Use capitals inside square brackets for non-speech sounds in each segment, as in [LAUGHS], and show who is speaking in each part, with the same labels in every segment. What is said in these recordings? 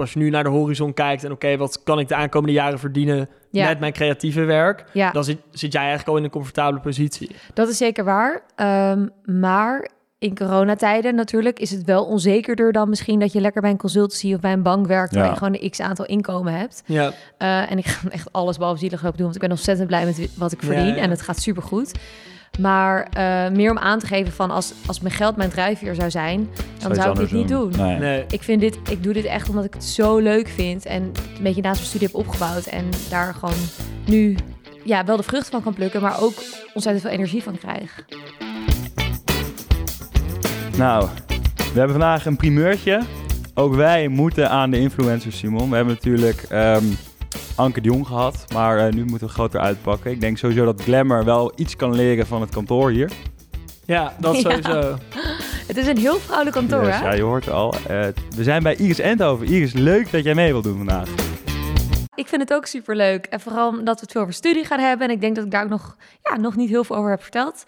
Speaker 1: Als je nu naar de horizon kijkt en oké, wat kan ik de aankomende jaren verdienen
Speaker 2: Ja.
Speaker 1: met mijn creatieve werk,
Speaker 2: Ja.
Speaker 1: dan zit, zit jij eigenlijk al in een comfortabele positie.
Speaker 2: Dat is zeker waar. Ehm, maar in coronatijden natuurlijk is het wel onzekerder dan misschien dat je lekker bij een consultancy of bij een bank werkt waar je gewoon een x aantal inkomen hebt.
Speaker 1: Ja,
Speaker 2: Eh, en ik ga echt alles behalve zielig lopen doen, want ik ben ontzettend blij met wat ik verdien
Speaker 1: ja.
Speaker 2: en het gaat supergoed. Maar eh, meer om aan te geven van als, als mijn geld mijn drijfveer zou zijn, dan zou ik dit niet doen.
Speaker 3: Nee.
Speaker 1: nee.
Speaker 2: Ik vind dit, ik doe dit echt omdat ik het zo leuk vind en een beetje naast mijn studie heb opgebouwd en daar gewoon nu ja, wel de vruchten van kan plukken, maar ook ontzettend veel energie van krijg.
Speaker 3: Nou, we hebben vandaag een primeurtje. Ook wij moeten aan de influencers, Simon. We hebben natuurlijk ehm, Anke de Jong gehad, maar eh, nu moeten we groter uitpakken. Ik denk sowieso dat Glamour wel iets kan leren van het kantoor hier.
Speaker 1: ja dat [LAUGHS]
Speaker 2: Ja.
Speaker 1: sowieso.
Speaker 2: Het is een heel vrouwelijk kantoor, hè?
Speaker 3: ja, je hoort het al. Eh, we zijn bij Iris Endhoven. Iris, leuk dat jij mee wilt doen vandaag.
Speaker 2: Ik vind het ook superleuk. En vooral omdat we het veel over studie gaan hebben. En ik denk dat ik daar ook nog, ja, nog niet heel veel over heb verteld.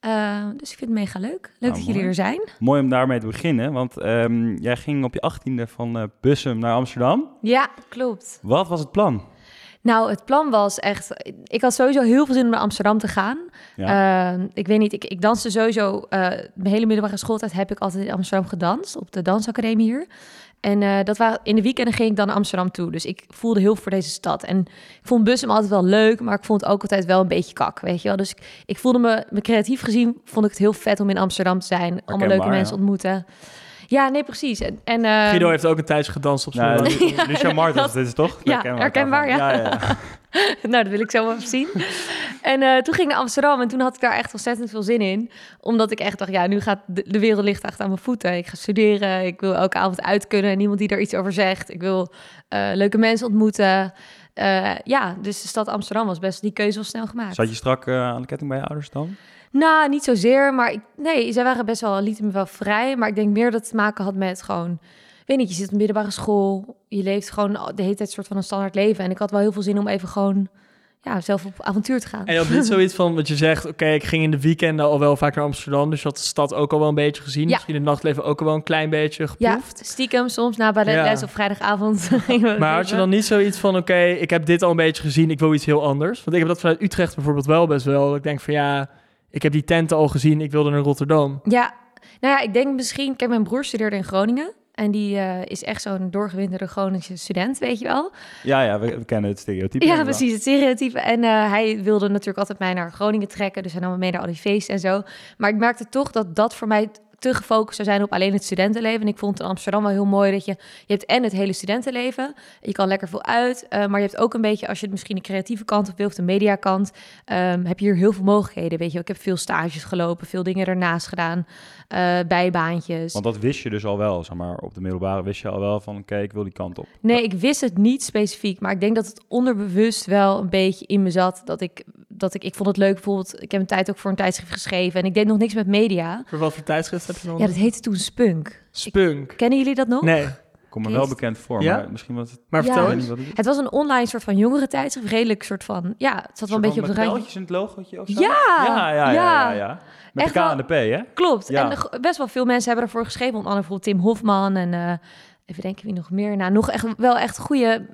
Speaker 2: Eh, dus ik vind het mega leuk. Leuk
Speaker 3: Nou,
Speaker 2: dat jullie er zijn.
Speaker 3: Mooi om daarmee te beginnen, want ehm, jij ging op je achttiende van eh Bussum naar Amsterdam.
Speaker 2: Ja, klopt.
Speaker 3: Wat was het plan?
Speaker 2: Nou, het plan was echt... Ik had sowieso heel veel zin om naar Amsterdam te gaan.
Speaker 3: Ja.
Speaker 2: Eh, ik weet niet, ik, ik danste sowieso... eh, mijn hele middelbare schooltijd heb ik altijd in Amsterdam gedanst. Op de dansacademie hier. En eh, dat waren, in de weekenden ging ik dan naar Amsterdam toe. Dus ik voelde heel veel voor deze stad. En ik vond Bussum altijd wel leuk, maar ik vond het ook altijd wel een beetje kak, weet je wel. Dus ik, ik voelde me, me creatief gezien, vond ik het heel vet om in Amsterdam te zijn. Allemaal leuke mensen
Speaker 3: ja.
Speaker 2: ontmoeten. Ja, nee, precies. En, en, eh,
Speaker 1: Guido heeft ook een tijdje gedanst op
Speaker 3: Nou,
Speaker 1: school.
Speaker 3: Lu- [LAUGHS] Lucia Martens,
Speaker 2: dat-
Speaker 3: dit is toch?
Speaker 2: Ja, herkenbaar, ja.
Speaker 3: ja, ja. [LAUGHS] [LAUGHS]
Speaker 2: nou, dat wil ik zo wel even zien. En eh, toen ging ik naar Amsterdam en toen had ik daar echt ontzettend veel zin in. Omdat ik echt dacht, ja, nu gaat de, de wereld ligt echt aan mijn voeten. Ik ga studeren, ik wil elke avond uit kunnen en niemand die daar iets over zegt. Ik wil eh, leuke mensen ontmoeten. Eh, ja, dus de stad Amsterdam was best, die keuze was snel gemaakt.
Speaker 3: Zat je strak aan de ketting bij je ouders dan?
Speaker 2: Nou, niet zozeer, maar ik, nee, zij waren best wel, lieten me wel vrij. Maar ik denk meer dat het te maken had met gewoon, weet niet, je zit op een middelbare school. Je leeft gewoon de hele tijd een soort van een standaard leven. En ik had wel heel veel zin om even gewoon, ja, zelf op avontuur te gaan.
Speaker 1: En je had niet [LAUGHS] zoiets van wat je zegt, oké, ik ging in de weekenden al wel vaak naar Amsterdam, dus je had de stad ook al wel een beetje gezien.
Speaker 2: Ja.
Speaker 1: Misschien het nachtleven ook al wel een klein beetje
Speaker 2: Ja,
Speaker 1: geproefd.
Speaker 2: stiekem soms na bij de
Speaker 1: Ja.
Speaker 2: les op vrijdagavond. [LAUGHS]
Speaker 1: Maar had je dan niet zoiets van, oké, ik heb dit al een beetje gezien, ik wil iets heel anders? Want ik heb dat vanuit Utrecht bijvoorbeeld wel best wel. Ik denk van ja, ik heb die tenten al gezien, ik wilde naar Rotterdam.
Speaker 2: Ja, nou ja, ik denk misschien... Kijk, mijn broer studeerde in Groningen. En die eh, is echt zo'n doorgewinterde Groningse student, weet je wel.
Speaker 3: Ja, ja, we, we kennen het stereotype.
Speaker 2: Ja, precies, het stereotype. En eh, hij wilde natuurlijk altijd mij naar Groningen trekken. Dus hij nam me mee naar al die feesten en zo. Maar ik merkte toch dat dat voor mij te gefocust zou zijn op alleen het studentenleven. En ik vond het in Amsterdam wel heel mooi dat je... Je hebt en het hele studentenleven. Je kan lekker veel uit. eh, maar je hebt ook een beetje, als je misschien de creatieve kant op wil... of de mediakant, ehm, heb je hier heel veel mogelijkheden. Weet je, ik heb veel stages gelopen, veel dingen ernaast gedaan. Eh, bijbaantjes.
Speaker 3: Want dat wist je dus al wel, zeg maar. Op de middelbare wist je al wel van, oké, ik wil die kant op.
Speaker 2: Nee, ik wist het niet specifiek, maar ik denk dat het onderbewust wel een beetje in me zat. Dat ik, dat ik, ik vond het leuk bijvoorbeeld. Ik heb een tijd ook voor een tijdschrift geschreven en ik deed nog niks met media.
Speaker 1: Voor wat voor tijdschrift heb je dan?
Speaker 2: Ja, dat heette toen Spunk.
Speaker 1: Spunk.
Speaker 2: Kennen jullie dat nog?
Speaker 1: Nee,
Speaker 3: Kom me wel bekend voor,
Speaker 1: Ja?
Speaker 3: maar misschien was het...
Speaker 1: maar
Speaker 2: Ja.
Speaker 1: vertel eens.
Speaker 3: het is.
Speaker 2: Het was een online soort van jongere tijdschrift, redelijk soort van. Ja, het zat wel een beetje op de
Speaker 3: Met
Speaker 2: randje.
Speaker 3: pijltjes in het logootje of zo?
Speaker 2: Ja,
Speaker 3: ja, ja, ja,
Speaker 2: ja.
Speaker 3: ja, ja. Met
Speaker 2: Echt
Speaker 3: de K
Speaker 2: wel-
Speaker 3: en de P, hè?
Speaker 2: Klopt.
Speaker 3: Ja.
Speaker 2: En best wel veel mensen hebben ervoor geschreven. Onder andere bijvoorbeeld Tim Hofman en eh, even denken wie nog meer. Nou, nog echt wel echt goede,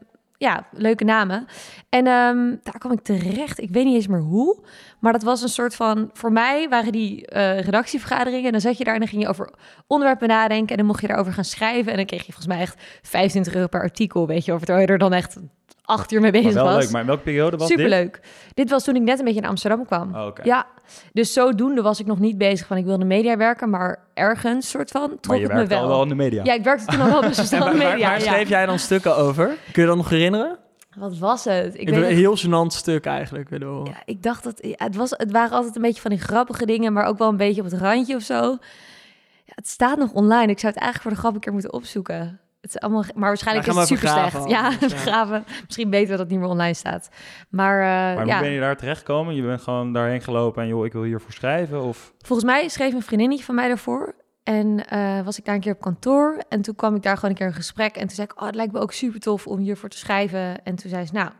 Speaker 2: ja, leuke namen. En ehm, daar kwam ik terecht. Ik weet niet eens meer hoe. Maar dat was een soort van, voor mij waren die eh, redactievergaderingen. En dan zat je daar en dan ging je over onderwerpen nadenken. En dan mocht je daarover gaan schrijven. En dan kreeg je volgens mij echt 25 euro per artikel, weet je. Over terwijl je er dan echt acht uur mee
Speaker 3: Maar
Speaker 2: bezig
Speaker 3: wel
Speaker 2: was.
Speaker 3: leuk. Maar in welke periode was dit?
Speaker 2: Superleuk. Dit was toen ik net een beetje naar Amsterdam kwam.
Speaker 3: Oh, oké.
Speaker 2: Ja, dus zodoende was ik nog niet bezig van ik wil in de media werken, maar ergens soort van trok
Speaker 3: Maar je
Speaker 2: het me
Speaker 3: werkte
Speaker 2: wel.
Speaker 3: al wel in de media.
Speaker 2: Ja, ik werkte toen al wel best wel in de
Speaker 1: waar, waar,
Speaker 2: media.
Speaker 1: waar
Speaker 2: ja.
Speaker 1: schreef jij dan stukken over? Kun je dat nog herinneren?
Speaker 2: Wat was het? Ik,
Speaker 1: Ik
Speaker 2: weet
Speaker 1: een heel gênant stuk eigenlijk. Ik bedoel.
Speaker 2: ja, ik dacht dat het was. Het waren altijd een beetje van die grappige dingen, maar ook wel een beetje op het randje of zo. Ja, het staat nog online. Ik zou het eigenlijk voor de grap een keer moeten opzoeken. Het is allemaal, maar waarschijnlijk is het super slecht. Ja, [LAUGHS]
Speaker 1: ja.
Speaker 2: vergraven. Misschien beter dat het niet meer online staat. Maar, eh,
Speaker 3: Maar
Speaker 2: ja.
Speaker 3: hoe ben je daar terechtgekomen? Je bent gewoon daarheen gelopen en joh, ik wil hiervoor schrijven? Of...
Speaker 2: Volgens mij schreef een vriendinnetje van mij daarvoor. En eh, was ik daar een keer op kantoor. En toen kwam ik daar gewoon een keer een gesprek. En toen zei ik, oh, het lijkt me ook super tof om hiervoor te schrijven. En toen zei ze, nou,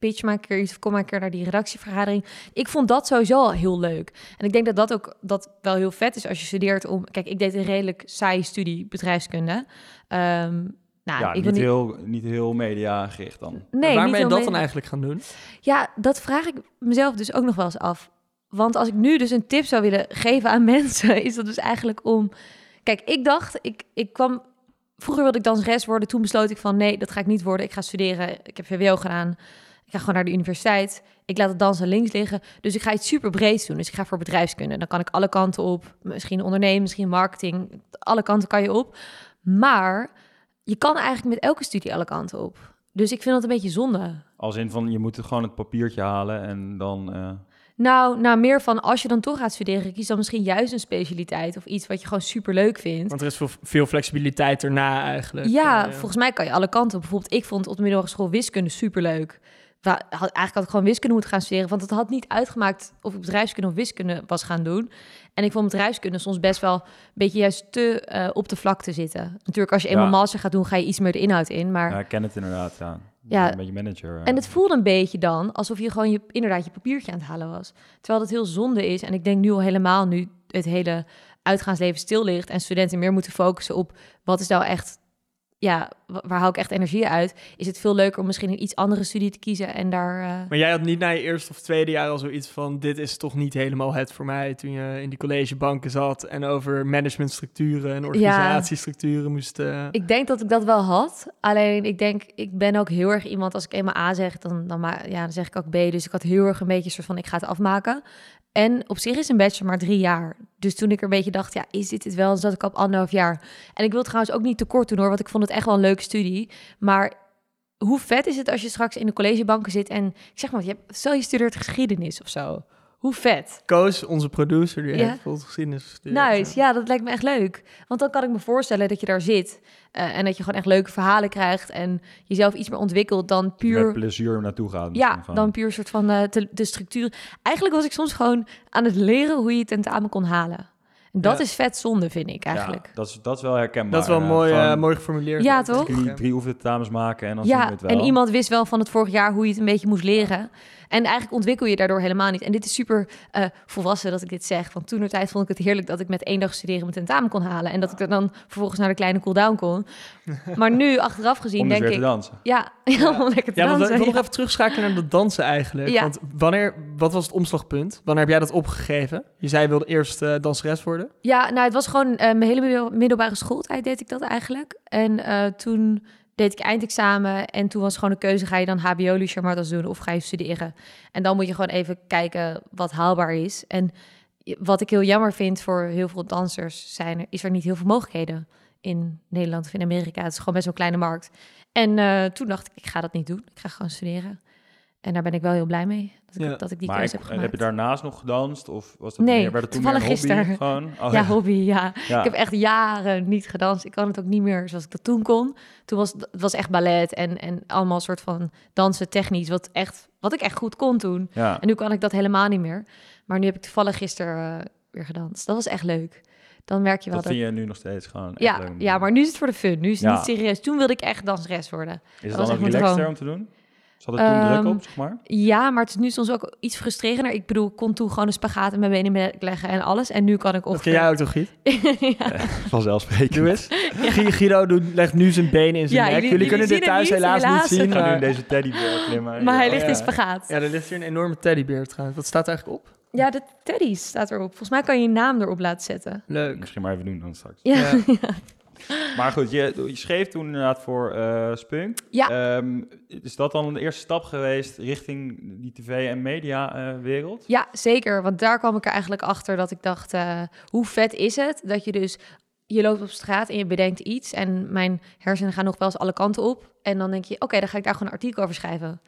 Speaker 2: pitch maar een keer iets of kom maar een keer naar die redactievergadering. Ik vond dat sowieso al heel leuk. En ik denk dat dat ook dat wel heel vet is als je studeert om... Kijk, ik deed een redelijk saaie studie bedrijfskunde. Ehm, Nou,
Speaker 3: ja,
Speaker 2: ik
Speaker 3: niet,
Speaker 2: niet...
Speaker 3: heel, niet heel media gericht dan.
Speaker 2: Nee,
Speaker 1: Waar ben je dat dan eigenlijk gaan doen?
Speaker 2: Ja, dat vraag ik mezelf dus ook nog wel eens af. Want als ik nu dus een tip zou willen geven aan [LAUGHS] mensen, is dat dus eigenlijk om... Kijk, ik dacht, ik, ik kwam... Vroeger wilde ik danseres worden, toen besloot ik van... nee, dat ga ik niet worden, ik ga studeren. Ik heb VWO gedaan, ik ga gewoon naar de universiteit. Ik laat het dansen links liggen, dus ik ga iets super breeds doen. Dus ik ga voor bedrijfskunde. Dan kan ik alle kanten op. Misschien ondernemen, misschien marketing. Alle kanten kan je op. Maar je kan eigenlijk met elke studie alle kanten op. Dus ik vind dat een beetje zonde.
Speaker 3: Als in van, je moet het gewoon het papiertje halen en dan... eh,
Speaker 2: Nou, nou, meer van als je dan toch gaat studeren, kies dan misschien juist een specialiteit of iets wat je gewoon super leuk vindt.
Speaker 1: Want er is veel, flexibiliteit erna eigenlijk.
Speaker 2: Ja,
Speaker 1: Eh,
Speaker 2: volgens mij kan je alle kanten. op. Bijvoorbeeld, ik vond op de middelbare school wiskunde super leuk. Eigenlijk had ik gewoon wiskunde moeten gaan studeren, want het had niet uitgemaakt of ik bedrijfskunde of wiskunde was gaan doen. En ik vond bedrijfskunde soms best wel een beetje juist te eh, op de vlakte zitten. Natuurlijk, als je eenmaal
Speaker 3: Ja.
Speaker 2: master gaat doen, ga je iets meer de inhoud in. Maar
Speaker 3: ja, ik ken het inderdaad, ja.
Speaker 2: Ja.
Speaker 3: Een beetje manager.
Speaker 2: En het voelde een beetje dan alsof je gewoon je, inderdaad je papiertje aan het halen was. Terwijl dat heel zonde is. En ik denk nu al helemaal, nu het hele uitgaansleven stil ligt en studenten meer moeten focussen op wat is nou echt, ja, wa- waar hou ik echt energie uit, is het veel leuker om misschien een iets andere studie te kiezen en daar. eh,
Speaker 1: Maar jij had niet na je eerste of tweede jaar al zoiets van... dit is toch niet helemaal het voor mij... toen je in die collegebanken zat... en over managementstructuren en organisatiestructuren moest... eh,
Speaker 2: Ik denk dat ik dat wel had. Alleen ik denk, ik ben ook heel erg iemand, als ik eenmaal A zeg, dan, dan, ja, dan zeg ik ook B. Dus ik had heel erg een beetje een soort van, ik ga het afmaken. En op zich is een bachelor maar drie jaar. Dus toen ik er een beetje dacht, ja, is dit het wel? Zat ik op anderhalf jaar. En ik wil trouwens ook niet tekort doen hoor, want ik vond het echt wel een leuke studie. Maar hoe vet is het als je straks in de collegebanken zit en, ik zeg maar, je hebt, stel je studeert geschiedenis of zo. Hoe vet.
Speaker 1: Koos, onze producer, die
Speaker 2: Ja.
Speaker 1: heeft bijvoorbeeld geschiedenis gestudeerd.
Speaker 2: Nice, ja, dat lijkt me echt leuk. Want dan kan ik me voorstellen dat je daar zit eh, en dat je gewoon echt leuke verhalen krijgt en jezelf iets meer ontwikkelt dan
Speaker 3: Met
Speaker 2: puur,
Speaker 3: plezier naartoe gaat.
Speaker 2: ja,
Speaker 3: misschien gewoon.
Speaker 2: dan puur soort van eh, de, de structuur. Eigenlijk was ik soms gewoon aan het leren hoe je tentamen kon halen. En dat
Speaker 1: Ja.
Speaker 2: is vet zonde, vind ik eigenlijk.
Speaker 3: Ja, dat, is, dat is wel herkenbaar.
Speaker 1: Dat is wel
Speaker 3: ja.
Speaker 1: mooi, eh, mooi geformuleerd.
Speaker 2: Ja, toch?
Speaker 3: Drie, drie oefententamens maken en dan zien we
Speaker 2: Ja,
Speaker 3: het wel.
Speaker 2: en iemand wist wel van het vorig jaar hoe je het een beetje moest leren. En eigenlijk ontwikkel je daardoor helemaal niet. En dit is super eh, volwassen dat ik dit zeg. Want toen tijd vond ik het heerlijk dat ik met één dag studeren mijn tentamen kon halen. En dat ik er dan vervolgens naar de kleine cooldown kon. Maar nu, achteraf gezien,
Speaker 3: om dus
Speaker 2: denk
Speaker 3: weer
Speaker 2: ik...
Speaker 3: te dansen.
Speaker 2: Ja, [LAUGHS] ja, om lekker te
Speaker 1: Ja, want
Speaker 2: dansen.
Speaker 1: ik wil nog even terugschakelen naar dat dansen eigenlijk.
Speaker 2: Ja.
Speaker 1: Want wanneer, wat was het omslagpunt? Wanneer heb jij dat opgegeven? Je zei je wilde eerst eh, danseres worden.
Speaker 2: Ja, nou, het was gewoon eh, mijn hele middel- middelbare schooltijd deed ik dat eigenlijk. En eh, toen deed ik eindexamen en toen was gewoon een keuze, ga je dan hbo Lucharmartas doen of ga je studeren? En dan moet je gewoon even kijken wat haalbaar is. En wat ik heel jammer vind voor heel veel dansers, zijn er, is er niet heel veel mogelijkheden in Nederland of in Amerika. Het is gewoon best wel kleine markt. En eh, toen dacht ik, ik ga dat niet doen. Ik ga gewoon studeren. En daar ben ik wel heel blij mee, dat ik,
Speaker 1: Ja.
Speaker 2: dat ik die
Speaker 3: maar
Speaker 2: keuze
Speaker 3: ik-
Speaker 2: heb gemaakt.
Speaker 3: heb je daarnaast nog gedanst? Of was dat
Speaker 2: Nee,
Speaker 3: meer, werd het toen
Speaker 2: toevallig
Speaker 3: hobby?
Speaker 2: gisteren.
Speaker 3: Gewoon? [LAUGHS] Oh,
Speaker 2: ja, hobby, ja.
Speaker 3: Ja.
Speaker 2: Ik heb echt jaren niet gedanst. Ik kan het ook niet meer zoals ik dat toen kon. Toen was het was echt ballet en, en allemaal soort van dansen technisch, wat, echt, wat ik echt goed kon toen.
Speaker 3: Ja.
Speaker 2: En nu kan ik dat helemaal niet meer. Maar nu heb ik toevallig gisteren eh, weer gedanst. Dat was echt leuk. Dan merk je wel
Speaker 3: Dat
Speaker 2: dat...
Speaker 3: vind je nu nog steeds gewoon echt
Speaker 2: ja,
Speaker 3: leuk
Speaker 2: ja, maar nu is het voor de fun. Nu is het
Speaker 3: Ja.
Speaker 2: niet serieus. Toen wilde ik echt danseres worden.
Speaker 3: Is
Speaker 2: dat
Speaker 3: het dan ook relaxter om te doen? Zat het toen druk
Speaker 2: Ehm,
Speaker 3: op, zeg maar?
Speaker 2: Ja, maar het is nu soms ook iets frustrerender. Ik bedoel, ik kon toen gewoon een spagaat in mijn benen leggen en alles. En nu kan ik
Speaker 1: Dat
Speaker 2: of...
Speaker 1: ken jij ook toch, Giet? [LAUGHS]
Speaker 2: ja.
Speaker 3: Vanzelfsprekend.
Speaker 1: Doe eens. Guido doet, legt nu zijn benen in zijn
Speaker 2: Ja,
Speaker 1: nek.
Speaker 2: jullie-
Speaker 1: kunnen dit thuis
Speaker 2: niet,
Speaker 1: helaas,
Speaker 2: helaas.
Speaker 1: niet zien.
Speaker 3: Ik ga nu in
Speaker 1: Maar...
Speaker 3: deze teddybeer klimmen.
Speaker 2: Maar hij
Speaker 3: Ja.
Speaker 2: ligt
Speaker 1: ja.
Speaker 2: in spagaat.
Speaker 1: Ja, er ligt hier een enorme teddybeer trouwens. Wat staat er eigenlijk op?
Speaker 2: Ja, de Teddy staat erop. Volgens mij kan je je naam erop laten zetten.
Speaker 1: Leuk.
Speaker 3: Misschien maar even doen dan straks.
Speaker 2: Ja,
Speaker 1: Ja. [LAUGHS]
Speaker 3: Maar goed, je, je schreef toen inderdaad voor eh, Spunk.
Speaker 2: Ja.
Speaker 3: Ehm, is dat dan de eerste stap geweest richting die tv- en mediawereld?
Speaker 2: ja, zeker. Want daar kwam ik er eigenlijk achter dat ik dacht... eh, hoe vet is het dat je dus... Je loopt op straat en je bedenkt iets... en mijn hersenen gaan nog wel eens alle kanten op. En dan denk je, oké, dan ga ik daar gewoon een artikel over schrijven.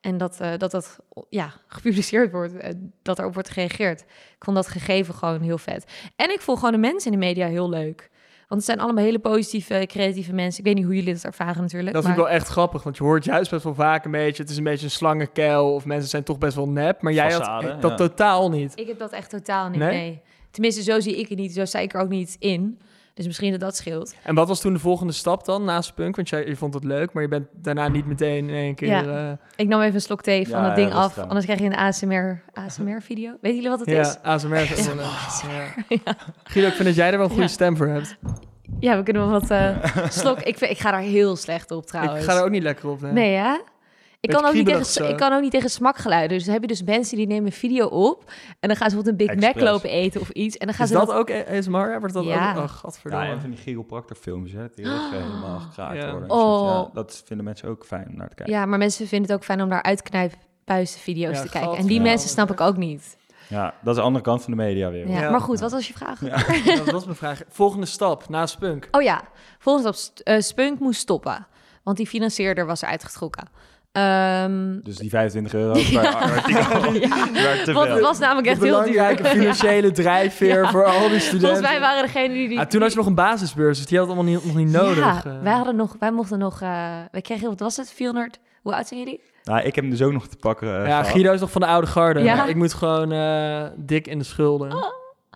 Speaker 2: En dat eh, dat, dat ja, [LAUGHS] gepubliceerd wordt, eh, dat erop wordt gereageerd. Ik vond dat gegeven gewoon heel vet. En ik vond gewoon de mensen in de media heel leuk. Want het zijn allemaal hele positieve, creatieve mensen. Ik weet niet hoe jullie dat ervaren natuurlijk.
Speaker 1: Dat vind ik
Speaker 2: maar-
Speaker 1: wel echt grappig, want je hoort juist best wel vaak een beetje... het is een beetje een slangenkuil of mensen zijn toch best wel nep. Maar jij had dat
Speaker 3: ja.
Speaker 1: totaal niet.
Speaker 2: Ik heb dat echt totaal niet,
Speaker 1: Nee?
Speaker 2: nee? Tenminste, zo zie ik het niet. Zo sta ik er ook niet in. Dus misschien dat dat scheelt.
Speaker 1: En wat was toen de volgende stap dan naast Punk? Want jij, je vond het leuk, maar je bent daarna niet meteen in één keer...
Speaker 2: Ja.
Speaker 1: eh,
Speaker 2: Ik nam even een slok thee van
Speaker 3: Ja,
Speaker 2: dat ding
Speaker 3: ja, dat
Speaker 2: af. Anders krijg je een ASMR, ASMR-video. Weet jullie wat het is? [LAUGHS]
Speaker 1: ja, ASMR. Ja. [LAUGHS] Guido, ik vind dat jij er wel een goede
Speaker 2: Ja.
Speaker 1: stem voor hebt.
Speaker 2: Ja, we kunnen wel wat uh, [LAUGHS] slok. Ik, ik ga daar heel slecht op trouwens.
Speaker 1: Ik ga er ook niet lekker op. Nee,
Speaker 2: nee hè? Ik kan, ook niet tegen, ik kan ook niet tegen smakgeluiden. Dus dan heb je dus mensen die nemen video op... en dan gaan ze bijvoorbeeld een Big Mac lopen eten of iets. En dan gaan
Speaker 1: Is
Speaker 2: ze
Speaker 1: dat,
Speaker 2: dat
Speaker 1: ook ASMR? Wordt dat
Speaker 2: ja.
Speaker 1: ook... Oh, godverdomme.
Speaker 3: Ja, en van die chiropractor films, hè. Die ook [GASPS] helemaal gekraakt
Speaker 1: Ja.
Speaker 3: worden.
Speaker 2: Oh.
Speaker 3: Ja, dat vinden mensen ook fijn om naar te kijken.
Speaker 2: Ja, maar mensen vinden het ook fijn om naar uitknijpbuizen video's
Speaker 1: Ja,
Speaker 2: te kijken. En die mensen snap ik ook niet.
Speaker 3: Ja, dat is de andere kant van de media weer.
Speaker 2: Ja.
Speaker 1: Ja.
Speaker 2: Maar goed, wat was je vraag?
Speaker 1: dat was mijn vraag. Volgende stap, na Spunk.
Speaker 2: Oh ja, volgens op St- eh, Spunk moest stoppen. Want die financierder was er uitgetrokken. Ehm,
Speaker 3: Dus die 25 euro per [LAUGHS] artikel
Speaker 2: ja,
Speaker 3: werd te
Speaker 2: want het was namelijk echt heel duur.
Speaker 1: belangrijke financiële drijfveer
Speaker 2: Ja.
Speaker 1: voor al die studenten.
Speaker 2: Volgens mij waren degenen die... die
Speaker 1: Ja, toen had je nog een basisbeurs, dus die had het allemaal niet, nog niet nodig.
Speaker 2: Ja,
Speaker 1: eh.
Speaker 2: wij, hadden nog, wij mochten nog... eh wij kregen, wat was het, 400... Hoe oud zijn jullie?
Speaker 3: Nou, ik heb hem dus ook nog te pakken eh,
Speaker 1: ja,
Speaker 3: gehad.
Speaker 1: Guido is nog van de oude garde.
Speaker 2: Ja.
Speaker 1: Ik moet gewoon eh, dik in de schulden.
Speaker 2: Oh.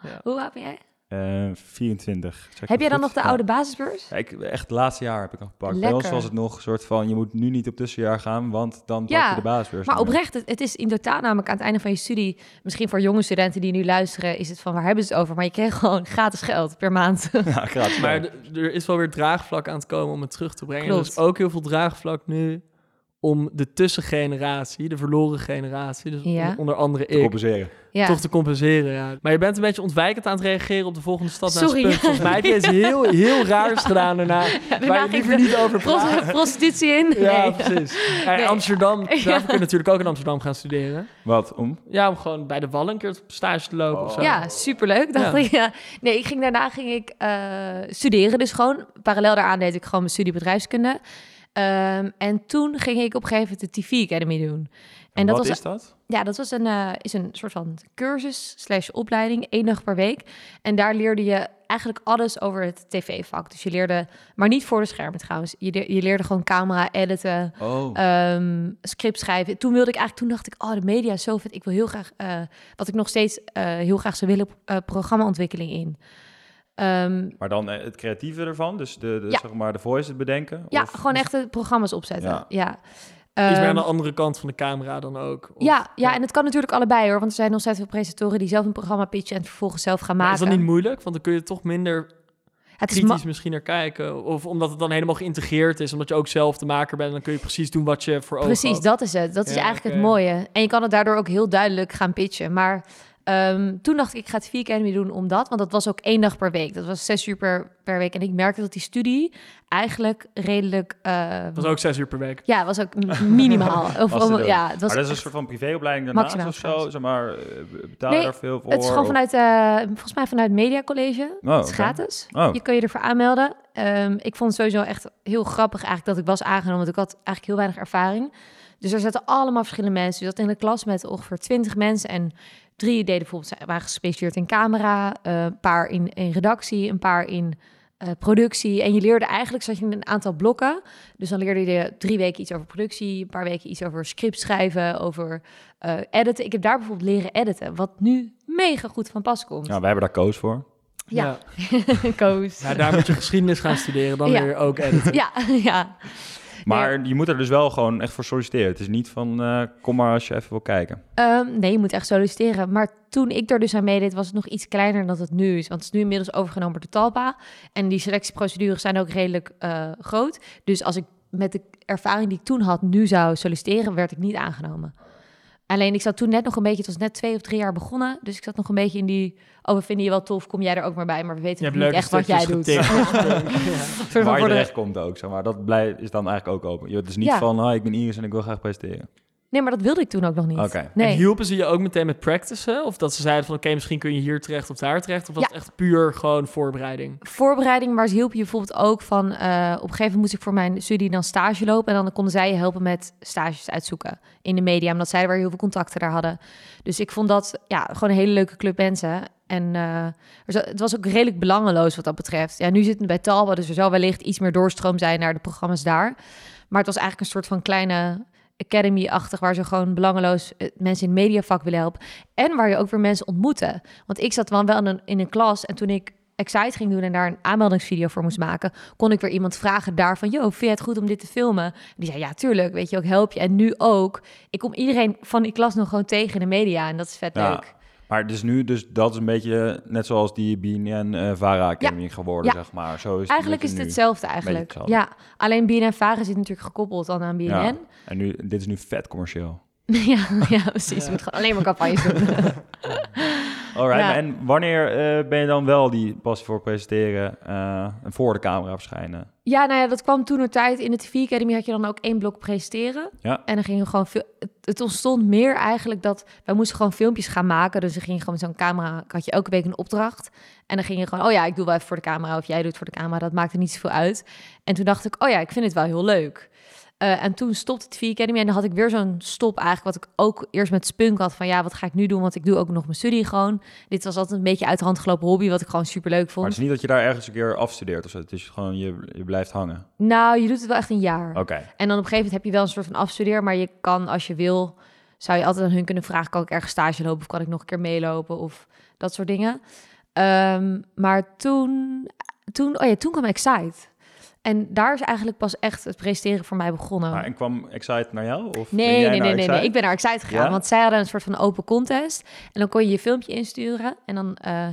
Speaker 1: Ja.
Speaker 2: Hoe oud ben jij?
Speaker 3: Eh, 24. Zeg ik
Speaker 2: Heb jij dan
Speaker 3: goed?
Speaker 2: nog de
Speaker 3: Ja.
Speaker 2: oude basisbeurs?
Speaker 3: Ja, ik, echt het laatste jaar heb ik nog gepakt. Bij
Speaker 2: Lekker.
Speaker 3: ons was het nog een soort van, je moet nu niet op tussenjaar gaan, want dan pak
Speaker 2: Ja,
Speaker 3: je de basisbeurs.
Speaker 2: Maar oprecht, het, het is in totaal namelijk aan het einde van je studie... Misschien voor jonge studenten die nu luisteren... is het van, waar hebben ze het over? Maar je kreeg [LAUGHS] gewoon gratis geld per maand. [LAUGHS]
Speaker 3: Ja, gratis.
Speaker 1: Maar er is wel weer draagvlak aan het komen om het terug te brengen.
Speaker 2: Klopt.
Speaker 1: Er is ook heel veel draagvlak nu om de tussengeneratie, de verloren generatie, dus
Speaker 2: Ja.
Speaker 1: on- onder andere
Speaker 3: te
Speaker 1: ik,
Speaker 3: compenseren.
Speaker 2: ja.
Speaker 1: toch te compenseren. Ja. Maar je bent een beetje ontwijkend aan het reageren op de volgende stad naar
Speaker 2: Sorry.
Speaker 1: Spunk. Volgens mij heb je iets [LAUGHS] heel, heel raars gedaan daarna, waar je liever niet over
Speaker 2: Pros-
Speaker 1: praat. [LAUGHS]
Speaker 2: prostitutie in?
Speaker 1: Ja,
Speaker 2: Nee.
Speaker 1: precies. [LAUGHS] En
Speaker 2: Nee.
Speaker 1: Amsterdam, daarvoor
Speaker 2: Ja.
Speaker 1: kun je natuurlijk ook in Amsterdam gaan studeren.
Speaker 3: Wat? Om?
Speaker 1: Ja, om gewoon bij de Wallen een keer op stage te lopen of zo.
Speaker 2: Ja, superleuk, dacht
Speaker 1: Ja.
Speaker 2: ik. Ja. Nee, ik ging, daarna ging ik eh, studeren dus gewoon. Parallel daaraan deed ik gewoon mijn studie bedrijfskunde. Ehm, en toen ging ik op een gegeven moment de TV Academy doen. En dat
Speaker 3: wat
Speaker 2: was,
Speaker 3: is dat?
Speaker 2: ja, dat was een, eh, is een soort van cursus slash opleiding, één dag per week. En daar leerde je eigenlijk alles over het tv-vak. Dus je leerde, maar niet voor de schermen trouwens. Je, de- je leerde gewoon camera editen,
Speaker 3: Oh.
Speaker 2: ehm, script schrijven. Toen wilde ik eigenlijk, toen dacht ik, oh, de media is zo vet. Ik wil heel graag, eh, wat ik nog steeds eh, heel graag zou willen, programmaontwikkeling in. Ehm,
Speaker 3: maar dan eh, het creatieve ervan, dus de, de,
Speaker 2: Ja.
Speaker 3: zeg maar de voice het bedenken?
Speaker 2: ja,
Speaker 3: Of-
Speaker 2: gewoon echt de programma's opzetten.
Speaker 3: Ja.
Speaker 2: Ja.
Speaker 1: Iets meer aan
Speaker 2: Ehm,
Speaker 1: de andere kant van de camera dan ook. Of-
Speaker 2: ja, ja, en het kan natuurlijk allebei hoor. Want er zijn ontzettend veel presentatoren die zelf een programma pitchen en het vervolgens zelf gaan
Speaker 1: Maar
Speaker 2: maken.
Speaker 1: is dat niet moeilijk? Want dan kun je toch minder
Speaker 2: het is
Speaker 1: kritisch misschien naar kijken. Of omdat het dan helemaal geïntegreerd is. Omdat je ook zelf de maker bent. Dan kun je precies doen wat je voor ogen
Speaker 2: Precies, dat is het. Dat is
Speaker 1: Ja,
Speaker 2: eigenlijk het mooie. En je kan het daardoor ook heel duidelijk gaan pitchen. Maar ehm, toen dacht ik, ik ga het 4 Academy doen omdat. Want dat was ook één dag per week. Dat was zes uur per, per week. En ik merkte dat die studie eigenlijk redelijk... ehm,
Speaker 1: Dat was ook zes uur per week.
Speaker 2: Ja, was ook minimaal. [LAUGHS] Of,
Speaker 3: Was
Speaker 2: om- ja, het was
Speaker 3: maar dat is een soort van privéopleiding daarnaast
Speaker 2: Maximaal
Speaker 3: of zo? Zeg maar, eh, betaal je daar veel voor?
Speaker 2: Het is gewoon
Speaker 3: of-
Speaker 2: vanuit, eh, volgens mij vanuit Media College.
Speaker 3: Oh,
Speaker 2: het is gratis.
Speaker 3: Oh.
Speaker 2: Je kun je ervoor aanmelden. Ehm, ik vond het sowieso echt heel grappig eigenlijk dat ik was aangenomen. Want ik had eigenlijk heel weinig ervaring. Dus er zaten allemaal verschillende mensen. Je zat in een klas met ongeveer 20 mensen. En drie deden bijvoorbeeld, waren gespecialiseerd in camera. eh, een paar in, in redactie, een paar in eh, productie. En je leerde eigenlijk, zat je in een aantal blokken. Dus dan leerde je drie weken iets over productie. Een paar weken iets over script schrijven, over eh, editen. Ik heb daar bijvoorbeeld leren editen. Wat nu mega goed van pas komt.
Speaker 3: Nou, wij hebben daar Koos voor.
Speaker 2: Ja. [LAUGHS] Koos.
Speaker 1: Ja, daar moet je geschiedenis gaan studeren. Dan
Speaker 2: Ja.
Speaker 1: leer je ook editen. [LAUGHS]
Speaker 2: Ja, ja. [LAUGHS]
Speaker 3: Maar je moet er dus wel gewoon echt voor solliciteren. Het is niet van, eh, kom maar als je even wil kijken.
Speaker 2: Ehm, nee, je moet echt solliciteren. Maar toen ik er dus aan meedeed, was het nog iets kleiner dan het nu is. Want het is nu inmiddels overgenomen door de Talpa. En die selectieprocedures zijn ook redelijk eh, groot. Dus als ik met de ervaring die ik toen had, nu zou solliciteren, werd ik niet aangenomen. Alleen ik zat toen net nog een beetje, het was net twee of drie jaar begonnen. Dus ik zat nog een beetje in die, oh we vinden je wel tof, kom jij er ook maar bij. Maar we weten niet echt wat jij doet. [LAUGHS] Ja.
Speaker 3: Waar je terecht komt ook, zeg maar. Dat blij, is dan eigenlijk ook open. Je- Het is niet
Speaker 2: Ja.
Speaker 3: van, ah, ik ben Iris en ik wil graag presenteren.
Speaker 2: Nee, maar dat wilde ik toen ook nog niet.
Speaker 3: Oké.
Speaker 1: En hielpen ze je ook meteen met practicen? Of dat ze zeiden van, oké, misschien kun je hier terecht of daar terecht? Of was
Speaker 2: Ja.
Speaker 1: het echt puur gewoon voorbereiding?
Speaker 2: voorbereiding, maar ze hielp je bijvoorbeeld ook van... eh, op een gegeven moment moest ik voor mijn studie dan stage lopen... en dan konden zij je helpen met stages uitzoeken in de media... omdat zij weer heel veel contacten daar hadden. Dus ik vond dat ja, gewoon een hele leuke club mensen. En eh, het was ook redelijk belangeloos wat dat betreft. Ja, nu zitten we bij Talba, dus er zal wellicht iets meer doorstroom zijn... naar de programma's daar. Maar het was eigenlijk een soort van kleine academy-achtig... waar ze gewoon belangeloos eh, mensen in het mediavak willen helpen. En waar je ook weer mensen ontmoeten. Want ik zat dan wel in een, in een klas en toen ik Excite ging doen en daar een aanmeldingsvideo voor moest maken, kon ik weer iemand vragen daarvan, yo, vind je het goed om dit te filmen? En die zei, ja, tuurlijk, weet je ook, help je. En nu ook, ik kom iedereen van die klas nog gewoon tegen in de media en dat is vet
Speaker 3: Ja.
Speaker 2: leuk.
Speaker 3: Maar dus nu, dus dat is een beetje net zoals die BNN uh, Vara Academy geworden, zeg maar. Zo is
Speaker 2: eigenlijk is het hetzelfde eigenlijk. Ja, alleen BNN Vara zit natuurlijk gekoppeld dan aan BNN. Ja.
Speaker 3: En nu, dit is nu vet commercieel. [LAUGHS]
Speaker 2: ja, ja, precies. Je moet gewoon alleen maar campagnes doen. [LAUGHS]
Speaker 3: Alright, en wanneer uh, ben je dan wel die passie voor presenteren uh, en voor de camera verschijnen?
Speaker 2: Ja, nou ja, dat kwam toen een tijd. In de TV Academy had je dan ook één blok presenteren. Ja. En dan ging je gewoon veel... Het, ontstond meer eigenlijk dat... Wij moesten gewoon filmpjes gaan maken. Dus dan ging je gewoon met zo'n camera... Had je elke week een opdracht. En dan ging je gewoon... Oh ja, ik doe wel even voor de camera. Of jij doet voor de camera. Dat maakte niet zoveel uit. En toen dacht ik... Oh ja, ik vind het wel heel leuk. Uh, en toen stopte het V Academy en dan had ik weer zo'n stop eigenlijk, wat ik ook eerst met Spunk had van ja, wat ga ik nu doen? Want ik doe ook nog mijn studie gewoon. Dit was altijd een beetje uit de hand gelopen hobby, wat ik gewoon super leuk vond. Maar
Speaker 3: het is niet dat je daar ergens een keer afstudeert of zo. Het is gewoon, je, je blijft hangen.
Speaker 2: Nou, je doet het wel echt een jaar.
Speaker 3: Oké.
Speaker 2: En dan op een gegeven moment heb je wel een soort van afstudeer, maar je kan als je wil, zou je altijd aan hun kunnen vragen, kan ik ergens stage lopen of kan ik nog een keer meelopen of dat soort dingen. Um, maar toen, toen, oh ja, toen kwam Excite. En daar is eigenlijk pas echt het presteren voor mij begonnen.
Speaker 3: Maar en kwam Excite naar jou? Of
Speaker 2: nee, nee, nee, nee, nee, Ik ben naar Excite gegaan, want zij hadden een soort van open contest. En dan kon je je filmpje insturen. En dan, uh,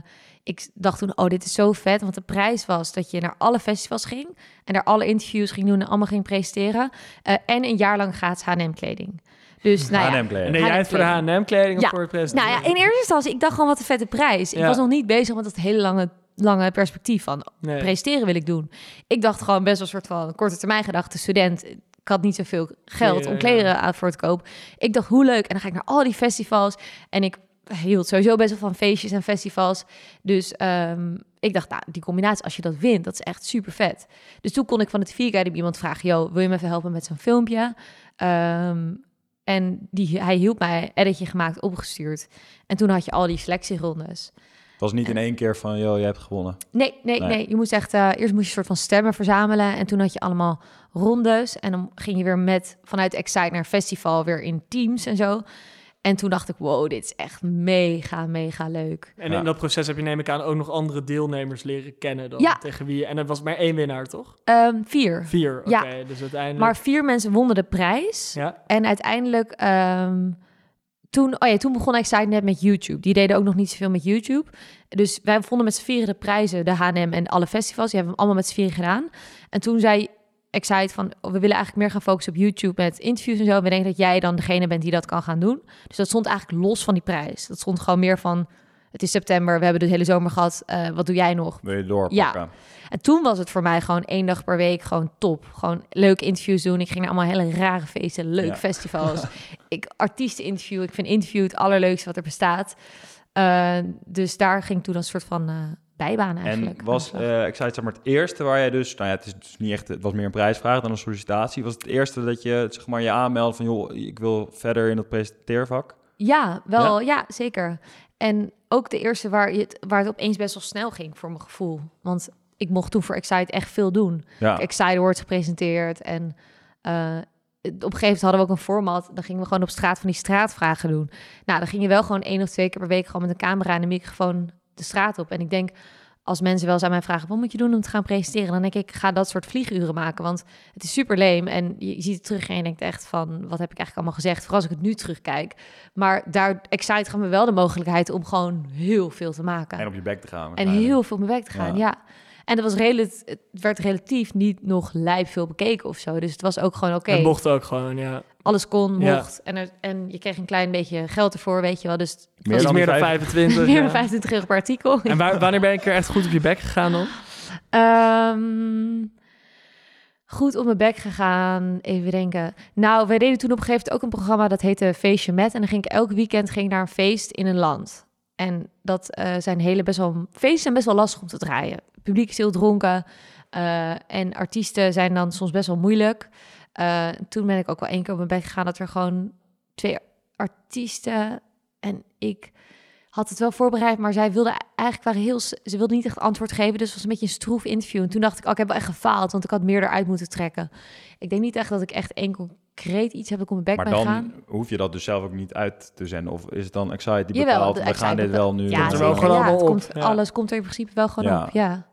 Speaker 2: ik dacht toen, oh, dit is zo vet. Want de prijs was dat je naar alle festivals ging. En daar alle interviews ging doen en allemaal ging presenteren. Uh, en een jaar lang gratis H&M-kleding. Dus, nou ja,
Speaker 1: En deed jij het voor de H&M-kleding of voor het presenteren?
Speaker 2: Nou ja, in eerste instantie, ik dacht gewoon wat een vette prijs. Ik was nog niet bezig met dat hele lange lange perspectief van nee. presteren wil ik doen. Ik dacht gewoon best wel een soort van korte termijn gedachte, student. Ik had niet zoveel geld om kleren aan voor te kopen. Ik dacht, hoe leuk. En dan ga ik naar al die festivals. En ik hield sowieso best wel van feestjes en festivals. Dus um, ik dacht, nou, die combinatie, als je dat wint, dat is echt super vet. Dus toen kon ik van de TV Academy iemand vragen, joh, wil je me even helpen met zo'n filmpje? Um, en die, hij hielp mij, editje gemaakt, opgestuurd. En toen had je al die selectierondes.
Speaker 3: Het was niet in één keer van, joh, je hebt gewonnen.
Speaker 2: Nee, nee, nee. Je moest echt, uh, eerst moest je een soort van stemmen verzamelen. En toen had je allemaal rondes. En dan ging je weer met, vanuit Excite naar festival, weer in teams en zo. En toen dacht ik, wow, dit is echt mega, mega leuk.
Speaker 1: En in dat proces heb je, neem ik aan, ook nog andere deelnemers leren kennen dan ja. tegen wie. En er was maar één winnaar, toch?
Speaker 2: Um, vier.
Speaker 1: Vier, oké. Ja. Dus uiteindelijk...
Speaker 2: Maar vier mensen wonnen de prijs. Ja. En uiteindelijk... Um, toen, oh ja, toen begon Excite net met YouTube. Die deden ook nog niet zoveel met YouTube. Dus wij vonden met z'n vieren de prijzen, de H&M en alle festivals. Die hebben we allemaal met z'n vieren gedaan. En toen zei Excite van, we willen eigenlijk meer gaan focussen op YouTube met interviews en zo. We denken dat jij dan degene bent die dat kan gaan doen. Dus dat stond eigenlijk los van die prijs. Dat stond gewoon meer van, het is september, we hebben de hele zomer gehad. Uh, wat doe jij nog?
Speaker 3: Wil je doorpakken?
Speaker 2: Ja. En toen was het voor mij gewoon één dag per week gewoon top. Gewoon leuke interviews doen. Ik ging naar allemaal hele rare feesten, leuke festivals. [LAUGHS] ik artiesten interview. Ik vind interview het allerleukste wat er bestaat. Uh, dus daar ging toen een soort van uh, bijbaan eigenlijk.
Speaker 3: En was, uh, ik zei het zeg maar, het eerste waar jij dus, nou ja, het is dus niet echt, het was meer een prijsvraag dan een sollicitatie. Was het eerste dat je, zeg maar, je aanmeldde van, joh, ik wil verder in dat presenteervak?
Speaker 2: Ja, wel, ja, zeker. En ook de eerste waar, het, waar het opeens best wel snel ging voor mijn gevoel. Want ik mocht toen voor Excite echt veel doen. Ja. Excite wordt gepresenteerd en uh, op een gegeven moment hadden we ook een format. Dan gingen we gewoon op straat van die straatvragen doen. Nou, dan ging je wel gewoon één of twee keer per week gewoon met een camera en een microfoon de straat op. En ik denk, als mensen wel eens aan mij vragen, wat moet je doen om te gaan presenteren? Dan denk ik, ga dat soort vlieguren maken, want het is super leem. En je, ziet het terug en je denkt echt van, wat heb ik eigenlijk allemaal gezegd? Vooral als ik het nu terugkijk. Maar daar excite gaan we wel de mogelijkheid om gewoon heel veel te maken.
Speaker 3: En op je bek te gaan.
Speaker 2: En heel veel op mijn bek te gaan, ja. En dat was relatief, het werd relatief niet nog lijf veel bekeken of zo. Dus het was ook gewoon oké.
Speaker 1: Het mocht ook gewoon, ja.
Speaker 2: Alles kon, mocht. En, er, en je kreeg een klein beetje geld ervoor, weet je wel. Dus
Speaker 1: meer, dan, [LAUGHS] meer dan 25.
Speaker 2: meer dan 25 euro per artikel.
Speaker 1: En waar, wanneer ben je er echt goed op je bek gegaan dan?
Speaker 2: Um, [LAUGHS] goed op mijn bek gegaan. Even denken. Nou, wij deden toen op een gegeven moment ook een programma dat heette Feestje Met. En dan ging ik elk weekend ging naar een feest in een land. En dat uh, zijn hele best wel feesten zijn best wel lastig om te draaien publiek is heel dronken. Uh, en artiesten zijn dan soms best wel moeilijk. Uh, toen ben ik ook wel één keer op mijn bek gegaan dat er gewoon twee artiesten en ik had het wel voorbereid, maar zij wilde eigenlijk waren heel, ze wilde niet echt antwoord geven, dus het was een beetje een stroef interview. En toen dacht ik, oh, ik heb wel echt gefaald, want ik had meer eruit moeten trekken. Ik denk niet echt dat ik echt één concreet iets heb ik op mijn bek
Speaker 3: maar
Speaker 2: dan
Speaker 3: gaan. hoef je dat dus zelf ook niet uit te zenden, of is het dan Excite die bepaalt, we gaan dit wel nu.
Speaker 2: Ja, er wel gewoon ja, op. Komt, Alles komt er in principe wel gewoon op, ja.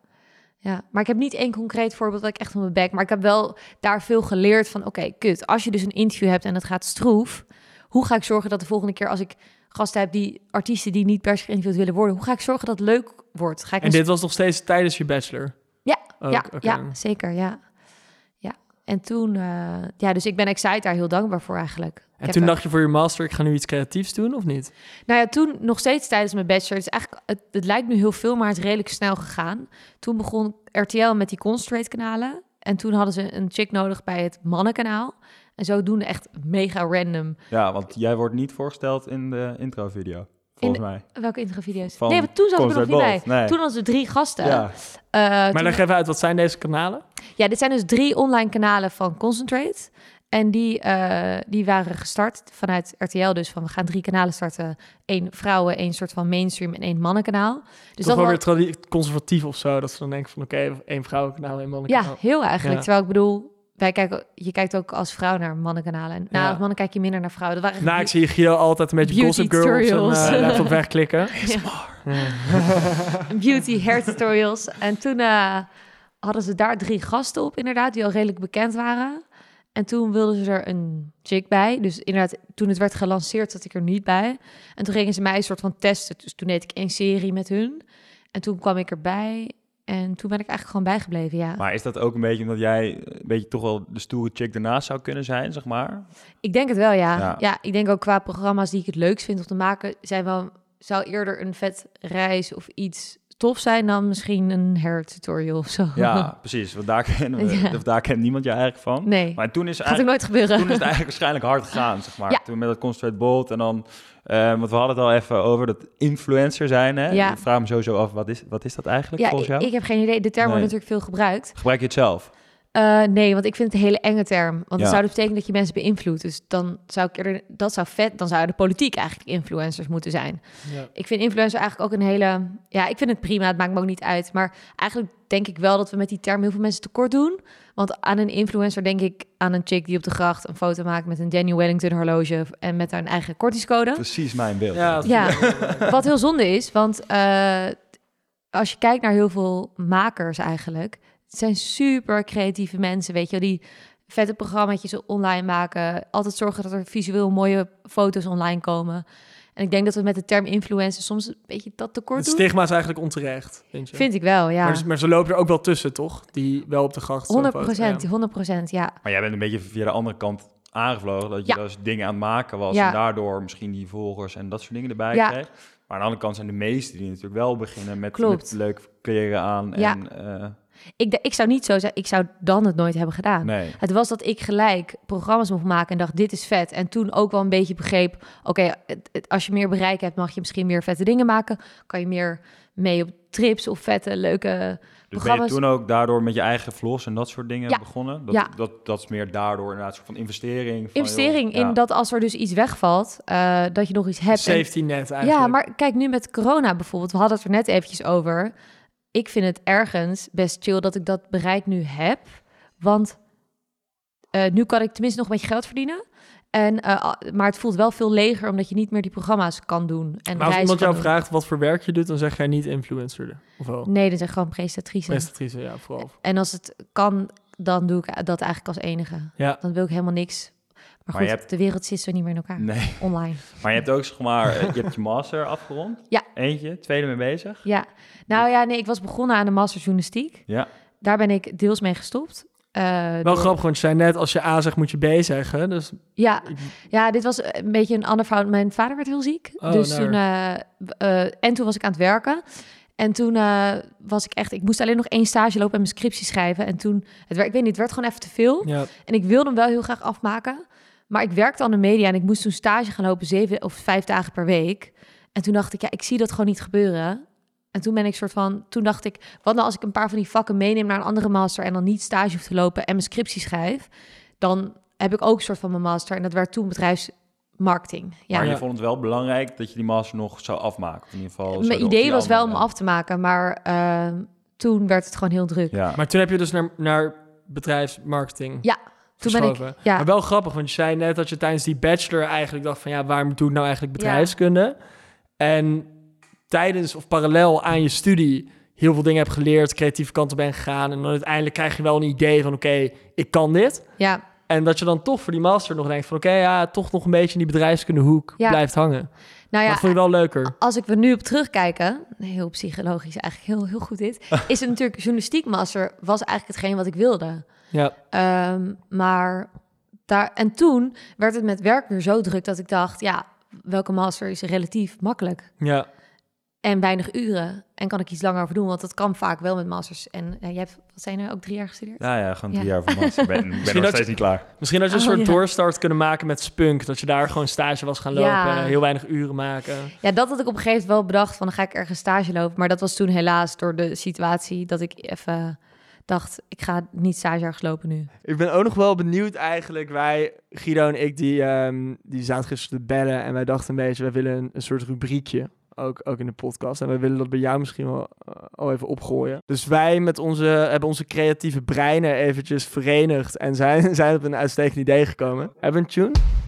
Speaker 2: Ja, maar ik heb niet één concreet voorbeeld dat ik echt op mijn bek. Maar ik heb wel daar veel geleerd van: oké, kut. Als je dus een interview hebt en het gaat stroef, hoe ga ik zorgen dat de volgende keer als ik gasten heb die artiesten die niet per se geïnterviewd willen worden, hoe ga ik zorgen dat het leuk wordt? Ga ik
Speaker 1: En dit was nog steeds tijdens je bachelor?
Speaker 2: Ja,
Speaker 1: Ook,
Speaker 2: ja, ja, zeker, ja. ja. En toen, eh, ja, dus ik ben Excite daar heel dankbaar voor eigenlijk.
Speaker 1: En toen dacht je voor je master, ik ga nu iets creatiefs doen, of niet?
Speaker 2: Nou ja, toen nog steeds tijdens mijn bachelor. Het, is eigenlijk, het, het lijkt nu heel veel, maar het is redelijk snel gegaan. Toen begon RTL met die Concentrate kanalen. En toen hadden ze een chick nodig bij het mannenkanaal. En zodoende echt mega random.
Speaker 3: Ja, want jij wordt niet voorgesteld in de intro-video, volgens mij.
Speaker 2: Welke introvideo's?
Speaker 3: Van
Speaker 2: Nee, want toen zat ik er nog niet bij.
Speaker 3: Nee.
Speaker 2: Toen hadden ze drie gasten.
Speaker 3: Ja,
Speaker 2: Eh,
Speaker 1: Maar
Speaker 2: toen-
Speaker 1: leg even uit, wat zijn deze kanalen?
Speaker 2: Ja, dit zijn dus drie online kanalen van Concentrate. En die, eh, die waren gestart vanuit RTL. Dus van we gaan drie kanalen starten. Eén vrouwen, één soort van mainstream en één mannenkanaal. Dus
Speaker 1: Toch wel
Speaker 2: wa-
Speaker 1: weer conservatief of zo, dat ze dan denken van oké, één vrouwenkanaal, één
Speaker 2: Ja,
Speaker 1: mannenkanaal.
Speaker 2: heel eigenlijk.
Speaker 1: Ja.
Speaker 2: Terwijl ik bedoel, wij kijken, je kijkt ook als vrouw naar mannenkanalen. En
Speaker 1: Ja.
Speaker 2: als mannen kijk je minder naar vrouwen. Dat waren
Speaker 1: Nou, ik [LAUGHS] zie Guido altijd een beetje Gossip Girl op zijn eh, laptop [LAUGHS] wegklikken.
Speaker 2: beauty hair tutorials. En toen eh, hadden ze daar drie gasten op, inderdaad, die al redelijk bekend waren. En toen wilden ze er een chick bij. Dus inderdaad, toen het werd gelanceerd, zat ik er niet bij. En toen gingen ze mij een soort van testen. Dus toen deed ik één serie met hun. En toen kwam ik erbij. En toen ben ik eigenlijk gewoon bijgebleven, ja.
Speaker 3: maar is dat ook een beetje omdat jij een beetje toch wel de stoere chick daarnaast zou kunnen zijn, zeg maar?
Speaker 2: Ik denk het wel, ja.
Speaker 3: Ja.
Speaker 2: ja. ik denk ook qua programma's die ik het leukst vind om te maken, zijn wel, zou eerder een vet reis of iets tof zijn dan misschien een hair tutorial of zo.
Speaker 3: Ja, precies. Want daar, kennen we, [LAUGHS]
Speaker 2: Ja.
Speaker 3: of daar kent niemand je eigenlijk van.
Speaker 2: Nee,
Speaker 3: Maar toen is,
Speaker 2: gaat ook
Speaker 3: eigenlijk,
Speaker 2: nooit gebeuren.
Speaker 3: toen is het eigenlijk waarschijnlijk hard gegaan, zeg maar.
Speaker 2: Ja.
Speaker 3: Toen met dat Concentrate Bold en dan... eh, want we hadden het al even over dat influencer zijn, hè?
Speaker 2: Ja.
Speaker 3: Ik vraag me sowieso af, wat is, wat is dat eigenlijk volgens
Speaker 2: ik,
Speaker 3: jou?
Speaker 2: ik heb geen idee. De term wordt natuurlijk veel gebruikt.
Speaker 3: Gebruik je het zelf?
Speaker 2: Eh, nee, want ik vind het een hele enge term. Want
Speaker 3: Ja.
Speaker 2: dat zou dus betekenen dat je mensen beïnvloedt. Dus dan zou ik eerder, dat zou vet, dan zou de politiek eigenlijk influencers moeten zijn.
Speaker 1: Ja.
Speaker 2: Ik vind influencer eigenlijk ook een hele, ja, ik vind het prima. Het maakt me ook niet uit. Maar eigenlijk denk ik wel dat we met die term heel veel mensen tekort doen. Want aan een influencer denk ik aan een chick die op de gracht een foto maakt met een Daniel Wellington horloge en met haar eigen kortingscode.
Speaker 3: Precies mijn beeld.
Speaker 1: Ja, [LAUGHS]
Speaker 2: wat heel zonde is, want eh, als je kijkt naar heel veel makers eigenlijk, het zijn super creatieve mensen, weet je die vette programma's online maken, altijd zorgen dat er visueel mooie foto's online komen. En ik denk dat we met de term influencer soms een beetje dat tekort
Speaker 1: Het
Speaker 2: doen.
Speaker 1: stigma is eigenlijk onterecht, vind je?
Speaker 2: Vind ik wel, ja.
Speaker 1: maar, maar ze lopen er ook wel tussen, toch? Die wel op de gracht zo'n
Speaker 2: 100
Speaker 1: foto-
Speaker 2: procent,
Speaker 1: ja.
Speaker 2: 100 procent, ja.
Speaker 3: Maar jij bent een beetje via de andere kant aangevlogen. Dat je
Speaker 2: Ja.
Speaker 3: dus dingen aan het maken was.
Speaker 2: Ja.
Speaker 3: En daardoor misschien die volgers en dat soort dingen erbij
Speaker 2: Ja.
Speaker 3: kreeg. Maar aan de andere kant zijn de meesten die natuurlijk wel beginnen met, met leuke kleren aan.
Speaker 2: Ja.
Speaker 3: En, eh,
Speaker 2: Ik, ik zou niet zo zijn, ik zou dan het nooit hebben gedaan.
Speaker 3: nee.
Speaker 2: Het was dat ik gelijk programma's mocht maken en dacht, dit is vet. En toen ook wel een beetje begreep, oké, als je meer bereik hebt, mag je misschien meer vette dingen maken. Kan je meer mee op trips of vette, leuke
Speaker 3: Dus ben je
Speaker 2: programma's.
Speaker 3: toen ook daardoor met je eigen vlogs en dat soort dingen
Speaker 2: Ja.
Speaker 3: begonnen? Dat,
Speaker 2: Ja.
Speaker 3: dat, dat is meer daardoor inderdaad een soort van investering. Van,
Speaker 2: Investering
Speaker 3: joh, ja.
Speaker 2: in dat als er dus iets wegvalt, eh, dat je nog iets hebt.
Speaker 1: Safety net eigenlijk.
Speaker 2: ja, maar kijk nu met corona bijvoorbeeld, we hadden het er net eventjes over. Ik vind het ergens best chill dat ik dat bereik nu heb, want eh, nu kan ik tenminste nog een beetje geld verdienen. En, eh, maar het voelt wel veel leger omdat je niet meer die programma's kan doen. En
Speaker 1: Maar als iemand jou
Speaker 2: doen.
Speaker 1: vraagt wat voor werk je doet, dan zeg jij niet influencer. Of wel?
Speaker 2: Nee, dat is gewoon presentatrice.
Speaker 1: Presentatrice, ja, vooral.
Speaker 2: En als het kan, dan doe ik dat eigenlijk als enige.
Speaker 1: Ja.
Speaker 2: Dan wil ik helemaal niks. Maar
Speaker 3: Maar
Speaker 2: goed,
Speaker 3: je hebt-
Speaker 2: de wereld zit zo niet meer in elkaar.
Speaker 3: Nee,
Speaker 2: Online. [LAUGHS]
Speaker 3: maar je hebt ook zeg maar, eh, je hebt je master afgerond.
Speaker 2: Ja.
Speaker 3: Eentje, tweede mee bezig.
Speaker 2: Ja. Nou ja, nee, ik was begonnen aan de master journalistiek.
Speaker 3: Ja.
Speaker 2: Daar ben ik deels mee gestopt. Eh,
Speaker 1: Wel
Speaker 2: door-
Speaker 1: grappig, want je zei net, als je A zegt, moet je B zeggen. Dus
Speaker 2: Ja, ja, dit was een beetje een ander verhaal. Mijn vader werd heel ziek.
Speaker 1: Oh,
Speaker 2: dus toen, eh, eh, en toen was ik aan het werken. En toen eh, was ik echt... Ik moest alleen nog één stage lopen en mijn scriptie schrijven. En toen... Het, werd- ik weet niet, het werd gewoon even te veel.
Speaker 1: ja,
Speaker 2: En ik wilde hem wel heel graag afmaken. Maar ik werkte aan de media en ik moest toen stage gaan lopen zeven of vijf dagen per week. En toen dacht ik, ja, ik zie dat gewoon niet gebeuren. En toen ben ik soort van, toen dacht ik, wat nou als ik een paar van die vakken meeneem naar een andere master en dan niet stage hoef te lopen en mijn scriptie schrijf, dan heb ik ook een soort van mijn master en dat werd toen bedrijfsmarketing. Ja.
Speaker 3: Maar je vond het wel belangrijk dat je die master nog zou afmaken. Of in ieder geval. zo
Speaker 2: Mijn
Speaker 3: de
Speaker 2: idee was wel om af te maken, maar eh, toen werd het gewoon heel druk.
Speaker 3: Ja.
Speaker 1: maar toen heb je dus naar, naar bedrijfsmarketing
Speaker 2: Ja, Toen ben ik, ja,
Speaker 1: Maar wel grappig, want je zei net dat je tijdens die bachelor eigenlijk dacht van... ja, waarom doe ik nou eigenlijk bedrijfskunde? En tijdens of parallel aan je studie heel veel dingen hebt geleerd... creatieve kanten ben gegaan... en dan uiteindelijk krijg je wel een idee van... oké, ik kan dit.
Speaker 2: ja,
Speaker 1: En dat je dan toch voor die master nog denkt van... oké, ja, toch nog een beetje in die bedrijfskundehoek
Speaker 2: Ja.
Speaker 1: blijft hangen.
Speaker 2: Nou ja,
Speaker 1: dat vond je wel leuker.
Speaker 2: als ik er nu op terugkijken, heel psychologisch eigenlijk heel, heel goed dit, [LAUGHS] is het natuurlijk journalistiek master was eigenlijk hetgeen wat ik wilde.
Speaker 1: Ja,
Speaker 2: Ehm, maar daar, en toen werd het met werk weer zo druk dat ik dacht, ja, welke master is relatief makkelijk
Speaker 1: ja.
Speaker 2: en weinig uren en kan ik iets langer over doen, want dat kan vaak wel met masters. En eh, jij hebt, wat zijn er, ook drie jaar gestudeerd?
Speaker 3: Ja, ja, gewoon
Speaker 2: Ja.
Speaker 3: drie jaar van master. Ik ben, ik ben [LAUGHS]
Speaker 1: Misschien
Speaker 3: nog
Speaker 1: dat
Speaker 3: steeds
Speaker 1: je-
Speaker 3: niet klaar.
Speaker 1: Misschien had je een
Speaker 2: Oh,
Speaker 1: soort
Speaker 2: ja.
Speaker 1: doorstart kunnen maken met Spunk. Dat je daar gewoon stage was gaan lopen.
Speaker 2: Ja.
Speaker 1: heel weinig uren maken.
Speaker 2: Ja, dat had ik op een gegeven moment wel bedacht van dan ga ik ergens stage lopen, maar dat was toen helaas door de situatie dat ik even dacht, ik ga niet ergens lopen nu.
Speaker 1: Ik ben ook nog wel benieuwd eigenlijk. Wij, Guido en ik, die, ehm, die zaten gisteren te bellen. En wij dachten een beetje, wij willen een, een soort rubriekje. Ook, ook in de podcast. En wij willen dat bij jou misschien wel eh, even opgooien. Dus wij met onze, hebben onze creatieve breinen eventjes verenigd. En zijn, [LAUGHS] zijn op een uitstekend idee gekomen. Hebben we een tune?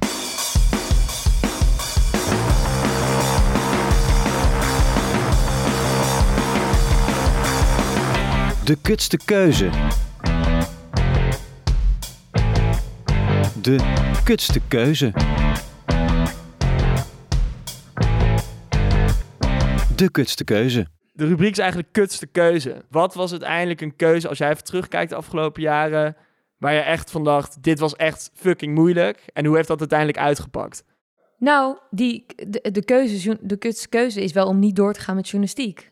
Speaker 4: De kutste keuze. De kutste keuze. De kutste keuze.
Speaker 1: De rubriek is eigenlijk kutste keuze. Wat was uiteindelijk een keuze als jij even terugkijkt de afgelopen jaren... waar je echt van dacht, dit was echt fucking moeilijk. En hoe heeft dat uiteindelijk uitgepakt?
Speaker 2: Nou, die, de, de, keuze, de kutste keuze is wel om niet door te gaan met journalistiek.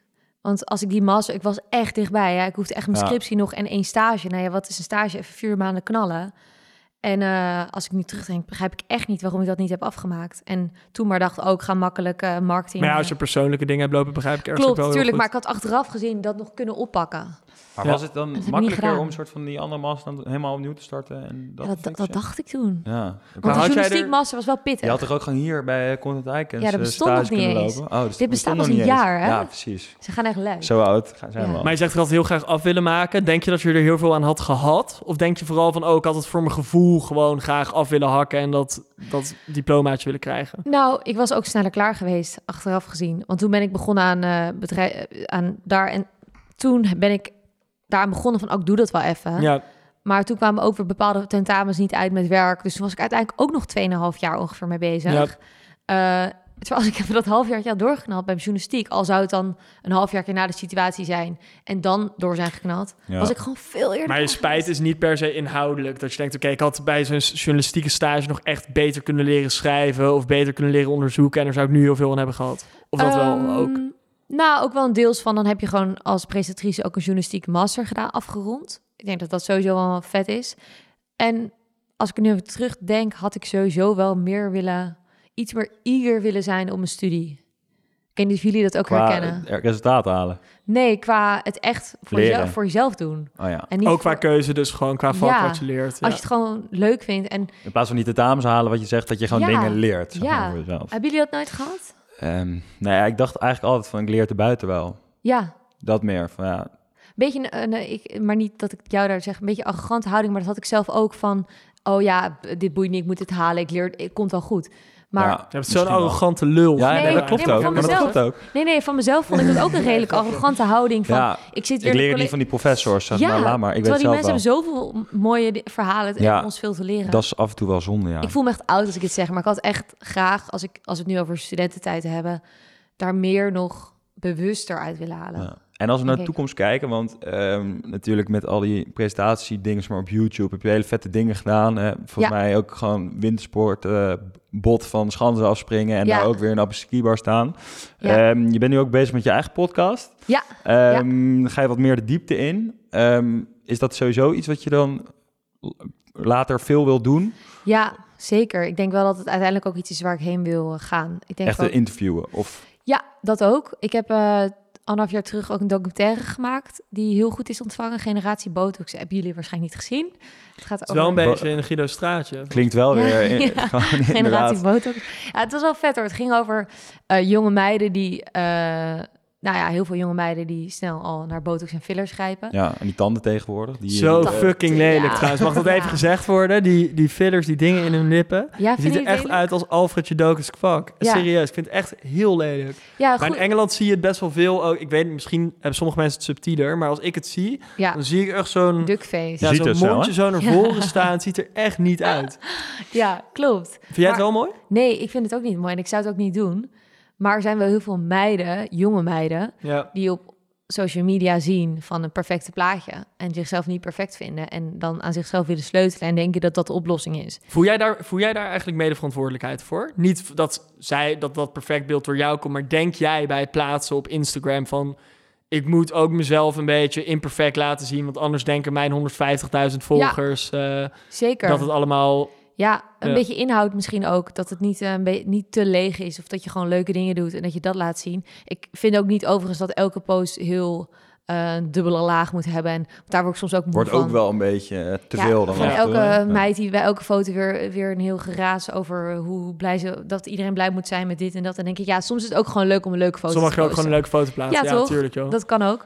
Speaker 2: Want als ik die master, ik was echt dichtbij. Ja. Ik hoefde echt mijn
Speaker 3: Ja.
Speaker 2: scriptie nog en één stage. Nou ja, wat is een stage? Even vier maanden knallen. En eh, als ik nu terugdenk, begrijp ik echt niet waarom ik dat niet heb afgemaakt. En toen maar dacht, ook oh, ik ga makkelijk eh, marketing.
Speaker 1: Maar ja, als je
Speaker 2: eh,
Speaker 1: persoonlijke dingen hebt lopen, begrijp ik ergens
Speaker 2: Klopt,
Speaker 1: wel heel
Speaker 2: tuurlijk. Maar ik had achteraf gezien dat nog kunnen oppakken.
Speaker 3: Maar
Speaker 1: Ja.
Speaker 3: was het dan makkelijker om een soort van die andere master dan helemaal opnieuw te starten? En dat,
Speaker 2: Ja, dat, dat, dacht ik toen.
Speaker 3: Ja.
Speaker 1: Maar
Speaker 2: Want de
Speaker 1: had jij
Speaker 2: journalistiek master was wel pittig.
Speaker 3: Je had toch ook gewoon hier bij eh, Content Icons
Speaker 2: Ja, dat
Speaker 3: eh,
Speaker 2: bestond nog niet eens.
Speaker 3: Oh, dus
Speaker 2: Dit
Speaker 3: dat
Speaker 2: bestaat pas
Speaker 3: nog
Speaker 2: een jaar, hè?
Speaker 3: Ja, precies.
Speaker 2: Ze gaan echt lui.
Speaker 3: Zo oud gaan zijn
Speaker 2: Ja.
Speaker 3: we al.
Speaker 1: Maar je zegt altijd heel graag af willen maken. Denk je dat je er heel veel aan had gehad? Of denk je vooral van, oh, ik had het voor mijn gevoel gewoon graag af willen hakken... en dat, dat diplomaatje willen krijgen?
Speaker 2: Nou, ik was ook sneller klaar geweest, achteraf gezien. Want toen ben ik begonnen aan, bedrijf, eh, aan daar. En toen ben ik daar begonnen van, ook doe dat wel even.
Speaker 1: Ja,
Speaker 2: Maar toen kwamen ook weer bepaalde tentamens niet uit met werk. Dus toen was ik uiteindelijk ook nog 2,5 jaar ongeveer mee bezig. Eh, terwijl als ik [LAUGHS] even dat halfjaartje had doorgeknald bij journalistiek... al zou het dan een halfjaartje na de situatie zijn... en dan door zijn geknald...
Speaker 3: Ja.
Speaker 2: was ik gewoon veel eerder
Speaker 1: maar je spijt is niet per se inhoudelijk. Dat je denkt, oké, ik had bij zo'n journalistieke stage... nog echt beter kunnen leren schrijven... of beter kunnen leren onderzoeken... en daar zou ik nu heel veel aan hebben gehad. Of dat wel
Speaker 2: Ehm,
Speaker 1: ook.
Speaker 2: Nou, ook wel een deels van. Dan heb je gewoon als presentatrice ook een journalistiek master gedaan, afgerond. Ik denk dat dat sowieso wel vet is. En als ik er nu even terugdenk, had ik sowieso wel meer willen, iets meer eager willen zijn om een studie. Ik weet niet of jullie dat ook
Speaker 3: Qua
Speaker 2: herkennen.
Speaker 3: resultaten halen.
Speaker 2: Nee, qua het echt voor, jezelf, voor jezelf doen.
Speaker 3: Oh ja.
Speaker 2: En niet
Speaker 1: Ook qua
Speaker 2: voor-
Speaker 1: keuze, dus gewoon qua vak
Speaker 2: Ja,
Speaker 1: wat je leert.
Speaker 2: Als je het gewoon leuk vindt. En
Speaker 3: In plaats van niet de tentamens halen wat je zegt, dat je gewoon
Speaker 2: Ja.
Speaker 3: dingen leert. Zeg
Speaker 2: Ja.
Speaker 3: maar, voor jezelf.
Speaker 2: hebben jullie dat nooit gehad?
Speaker 3: Ehm, nou ja, ik dacht eigenlijk altijd van ik leer er buiten wel.
Speaker 2: Ja,
Speaker 3: Dat meer. Van, ja,
Speaker 2: beetje, een, een- ik, maar niet dat ik jou daar zeg, een beetje arrogante houding, maar dat had ik zelf ook van, oh ja, dit boeit niet, ik moet dit halen, ik leer, het komt wel goed. Maar
Speaker 3: ja,
Speaker 1: Je hebt zo'n arrogante lul.
Speaker 3: Ja,
Speaker 2: Nee,
Speaker 3: nee, dat klopt
Speaker 2: nee, maar
Speaker 3: ook. Maar dat
Speaker 2: mezelf.
Speaker 3: klopt ook.
Speaker 2: nee, nee, van mezelf vond ik dat ook een [LAUGHS] redelijk arrogante houding van,
Speaker 3: Ja,
Speaker 2: ik zit
Speaker 3: ik
Speaker 2: weer
Speaker 3: leer het
Speaker 2: colle-
Speaker 3: niet van die professors. Zeg
Speaker 2: ja,
Speaker 3: maar, laat maar. Ik weet
Speaker 2: terwijl
Speaker 3: het
Speaker 2: die
Speaker 3: zelf
Speaker 2: mensen
Speaker 3: wel.
Speaker 2: hebben zoveel mooie verhalen en
Speaker 3: Ja,
Speaker 2: ons veel te leren.
Speaker 3: Dat is af en toe wel zonde, ja.
Speaker 2: Ik voel me echt oud als ik het zeg, maar ik had echt graag, als, ik, als we het nu over studententijd hebben, daar meer nog bewuster uit willen halen.
Speaker 3: Ja. En als we naar de
Speaker 2: ik.
Speaker 3: toekomst kijken, want ehm, natuurlijk met al die presentatiedingen maar op YouTube heb je hele vette dingen gedaan. Hè. Volgens
Speaker 2: Ja.
Speaker 3: mij ook gewoon wintersport, eh, bot van schansen afspringen en
Speaker 2: Ja.
Speaker 3: daar ook weer een op een skibar staan.
Speaker 2: Ja.
Speaker 3: Ehm, je bent nu ook bezig met je eigen podcast.
Speaker 2: Ja,
Speaker 3: Ehm, ga je wat meer de diepte in. Ehm, is dat sowieso iets wat je dan later veel wil doen?
Speaker 2: ja, zeker. Ik denk wel dat het uiteindelijk ook iets is waar ik heen wil eh, gaan. Ik denk
Speaker 3: Echt interviewen? Of,
Speaker 2: Ja, dat ook. Ik heb eh anderhalf jaar terug ook een documentaire gemaakt die heel goed is ontvangen. Generatie Botox hebben jullie waarschijnlijk niet gezien. Het gaat
Speaker 1: Het is wel een
Speaker 2: over
Speaker 1: beetje in Guido Straatje.
Speaker 3: klinkt wel
Speaker 2: Ja,
Speaker 3: weer... in- [LAUGHS]
Speaker 2: ja. [LAUGHS] generatie. Botox. Ja, het was wel vet hoor. Het ging over eh, jonge meiden die eh, nou ja, heel veel jonge meiden die snel al naar botox en fillers grijpen.
Speaker 3: Ja, en die tanden tegenwoordig. Die,
Speaker 1: Zo
Speaker 2: Dat-
Speaker 1: fucking lelijk
Speaker 2: ja.
Speaker 1: trouwens. Mag dat even gezegd worden? Die, die fillers, die dingen in hun lippen.
Speaker 2: Ja,
Speaker 1: Die ziet er echt
Speaker 2: lelijk?
Speaker 1: uit als Alfred Jodokus kwak.
Speaker 2: Ja.
Speaker 1: Serieus, ik vind het echt heel lelijk.
Speaker 2: Ja,
Speaker 1: Maar in. Engeland zie je het best wel veel. Ook, ik weet niet, misschien hebben sommige mensen het subtieler. Maar als ik het zie,
Speaker 2: Ja,
Speaker 1: dan zie ik echt zo'n
Speaker 2: duckface.
Speaker 1: ja,
Speaker 3: ziet
Speaker 1: zo'n mondje zo naar
Speaker 2: Ja.
Speaker 1: voren staan. Het ziet er echt niet uit. [LAUGHS]
Speaker 2: Ja, klopt.
Speaker 1: Vind jij het wel mooi?
Speaker 2: Nee, ik vind het ook niet mooi en ik zou het ook niet doen. Maar er zijn wel heel veel meiden, jonge meiden,
Speaker 1: Ja.
Speaker 2: die op social media zien van een perfecte plaatje en zichzelf niet perfect vinden en dan aan zichzelf willen sleutelen en denken dat dat de oplossing is.
Speaker 1: Voel jij, daar, voel jij daar eigenlijk mede verantwoordelijkheid voor? Niet dat zij dat dat perfect beeld door jou komt, maar denk jij bij het plaatsen op Instagram van ik moet ook mezelf een beetje imperfect laten zien, want anders denken mijn 150.000 volgers eh,
Speaker 2: Zeker.
Speaker 1: dat het allemaal
Speaker 2: Ja, een
Speaker 1: Ja.
Speaker 2: beetje inhoud misschien ook. Dat het niet, eh, een niet te leeg is. Of dat je gewoon leuke dingen doet en dat je dat laat zien. Ik vind ook niet overigens dat elke post heel eh, dubbele laag moet hebben. En daar word ik soms ook moe
Speaker 3: Wordt
Speaker 2: van.
Speaker 3: ook wel een beetje eh, te
Speaker 2: Ja,
Speaker 3: veel dan
Speaker 2: Van elke?
Speaker 3: Ja.
Speaker 2: meid die bij elke foto weer, weer een heel geraas over hoe blij ze... Dat iedereen blij moet zijn met dit en dat. En denk ik, ja, soms is het ook gewoon leuk om een leuke foto
Speaker 1: Zo mag
Speaker 2: te
Speaker 1: je ook gewoon een leuke foto plaatsen.
Speaker 2: Ja,
Speaker 1: Ja,
Speaker 2: toch?
Speaker 1: tuurlijk joh.
Speaker 2: Dat kan ook.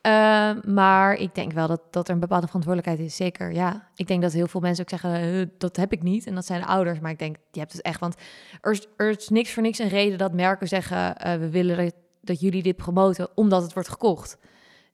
Speaker 2: Eh, maar ik denk wel dat, dat er een bepaalde verantwoordelijkheid is. Zeker, ja. Ik denk dat heel veel mensen ook zeggen, dat heb ik niet. En dat zijn de ouders. Maar ik denk, je hebt het echt. Want er is, er is niks voor niks een reden dat merken zeggen... eh, we willen dat, dat jullie dit promoten, omdat het wordt gekocht.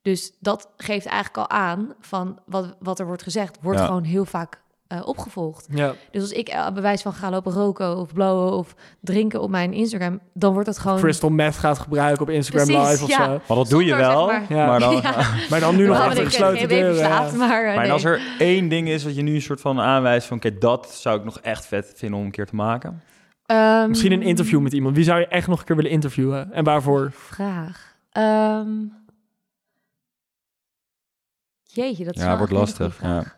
Speaker 2: Dus dat geeft eigenlijk al aan van wat, wat er wordt gezegd... wordt
Speaker 3: Ja.
Speaker 2: gewoon heel vaak eh, opgevolgd.
Speaker 1: Ja.
Speaker 2: Dus als ik eh, bewijs van ga lopen roken of blowen of drinken op mijn Instagram... dan wordt dat gewoon...
Speaker 1: Crystal meth gaat gebruiken op Instagram
Speaker 2: Precies,
Speaker 1: live of
Speaker 2: ja.
Speaker 1: zo.
Speaker 3: Maar dat doe je
Speaker 2: zeg
Speaker 3: wel,
Speaker 2: maar.
Speaker 1: Ja.
Speaker 3: maar dan...
Speaker 2: Ja. [LAUGHS]
Speaker 1: Maar dan nu nog achter gesloten deuren. ja.
Speaker 2: maar, eh,
Speaker 3: Maar
Speaker 2: nee.
Speaker 3: als er één ding is wat je nu een soort van aanwijst van... Kijk, dat zou ik nog echt vet vinden om een keer te maken.
Speaker 2: Ehm,
Speaker 1: Misschien een interview met iemand. Wie zou je echt nog een keer willen interviewen? En waarvoor?
Speaker 2: Vraag. Ehm, jeetje, dat is
Speaker 3: Ja,
Speaker 2: wel
Speaker 3: wordt lastig,
Speaker 2: vraag.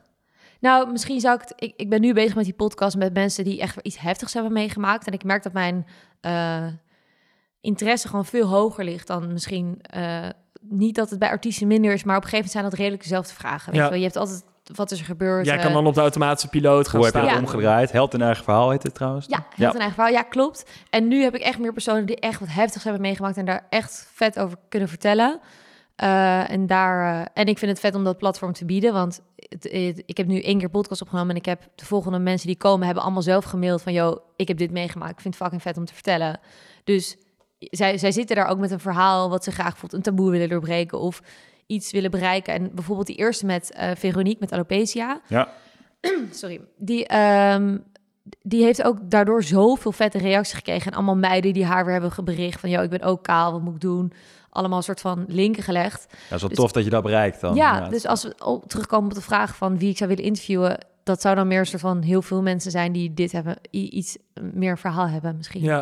Speaker 2: Nou, misschien zou ik, het, ik... Ik ben nu bezig met die podcast met mensen die echt iets heftigs hebben meegemaakt. En ik merk dat mijn eh, interesse gewoon veel hoger ligt dan misschien... eh, niet dat het bij artiesten minder is, maar op een gegeven moment zijn dat redelijk dezelfde vragen. Weet
Speaker 1: Ja.
Speaker 2: je, wel? je hebt altijd, wat is er gebeurd?
Speaker 1: Jij
Speaker 2: eh,
Speaker 1: kan dan op de automatische piloot gaan
Speaker 3: Hoe heb je
Speaker 1: staan.
Speaker 3: dat
Speaker 2: Ja.
Speaker 3: omgedraaid? Held in eigen verhaal heet het trouwens.
Speaker 2: Ja, heel een eigen verhaal. Ja, klopt. En nu heb ik echt meer personen die echt wat heftigs hebben meegemaakt en daar echt vet over kunnen vertellen. Eh, en, daar, eh, en ik vind het vet om dat platform te bieden, want het, het- ik heb nu één keer podcast opgenomen en ik heb de volgende mensen die komen hebben allemaal zelf gemaild van, yo, ik heb dit meegemaakt. Ik vind het fucking vet om te vertellen. Dus zij, zij zitten daar ook met een verhaal wat ze graag voelt, een taboe willen doorbreken of iets willen bereiken. En bijvoorbeeld die eerste met eh Veronique met alopecia
Speaker 3: Ja. [CLEARS THROAT]
Speaker 2: sorry, die, ehm, die heeft ook daardoor zoveel vette reacties gekregen. En allemaal meiden die haar weer hebben bericht van... yo, ik ben ook kaal, wat moet ik doen? Allemaal een soort van linken gelegd.
Speaker 3: Ja, het is wel
Speaker 2: Dus-
Speaker 3: tof dat je dat bereikt dan.
Speaker 2: ja, dus als we op, terugkomen op de vraag van wie ik zou willen interviewen... dat zou dan meer een soort van heel veel mensen zijn die dit hebben... iets meer verhaal hebben misschien.
Speaker 1: Ja,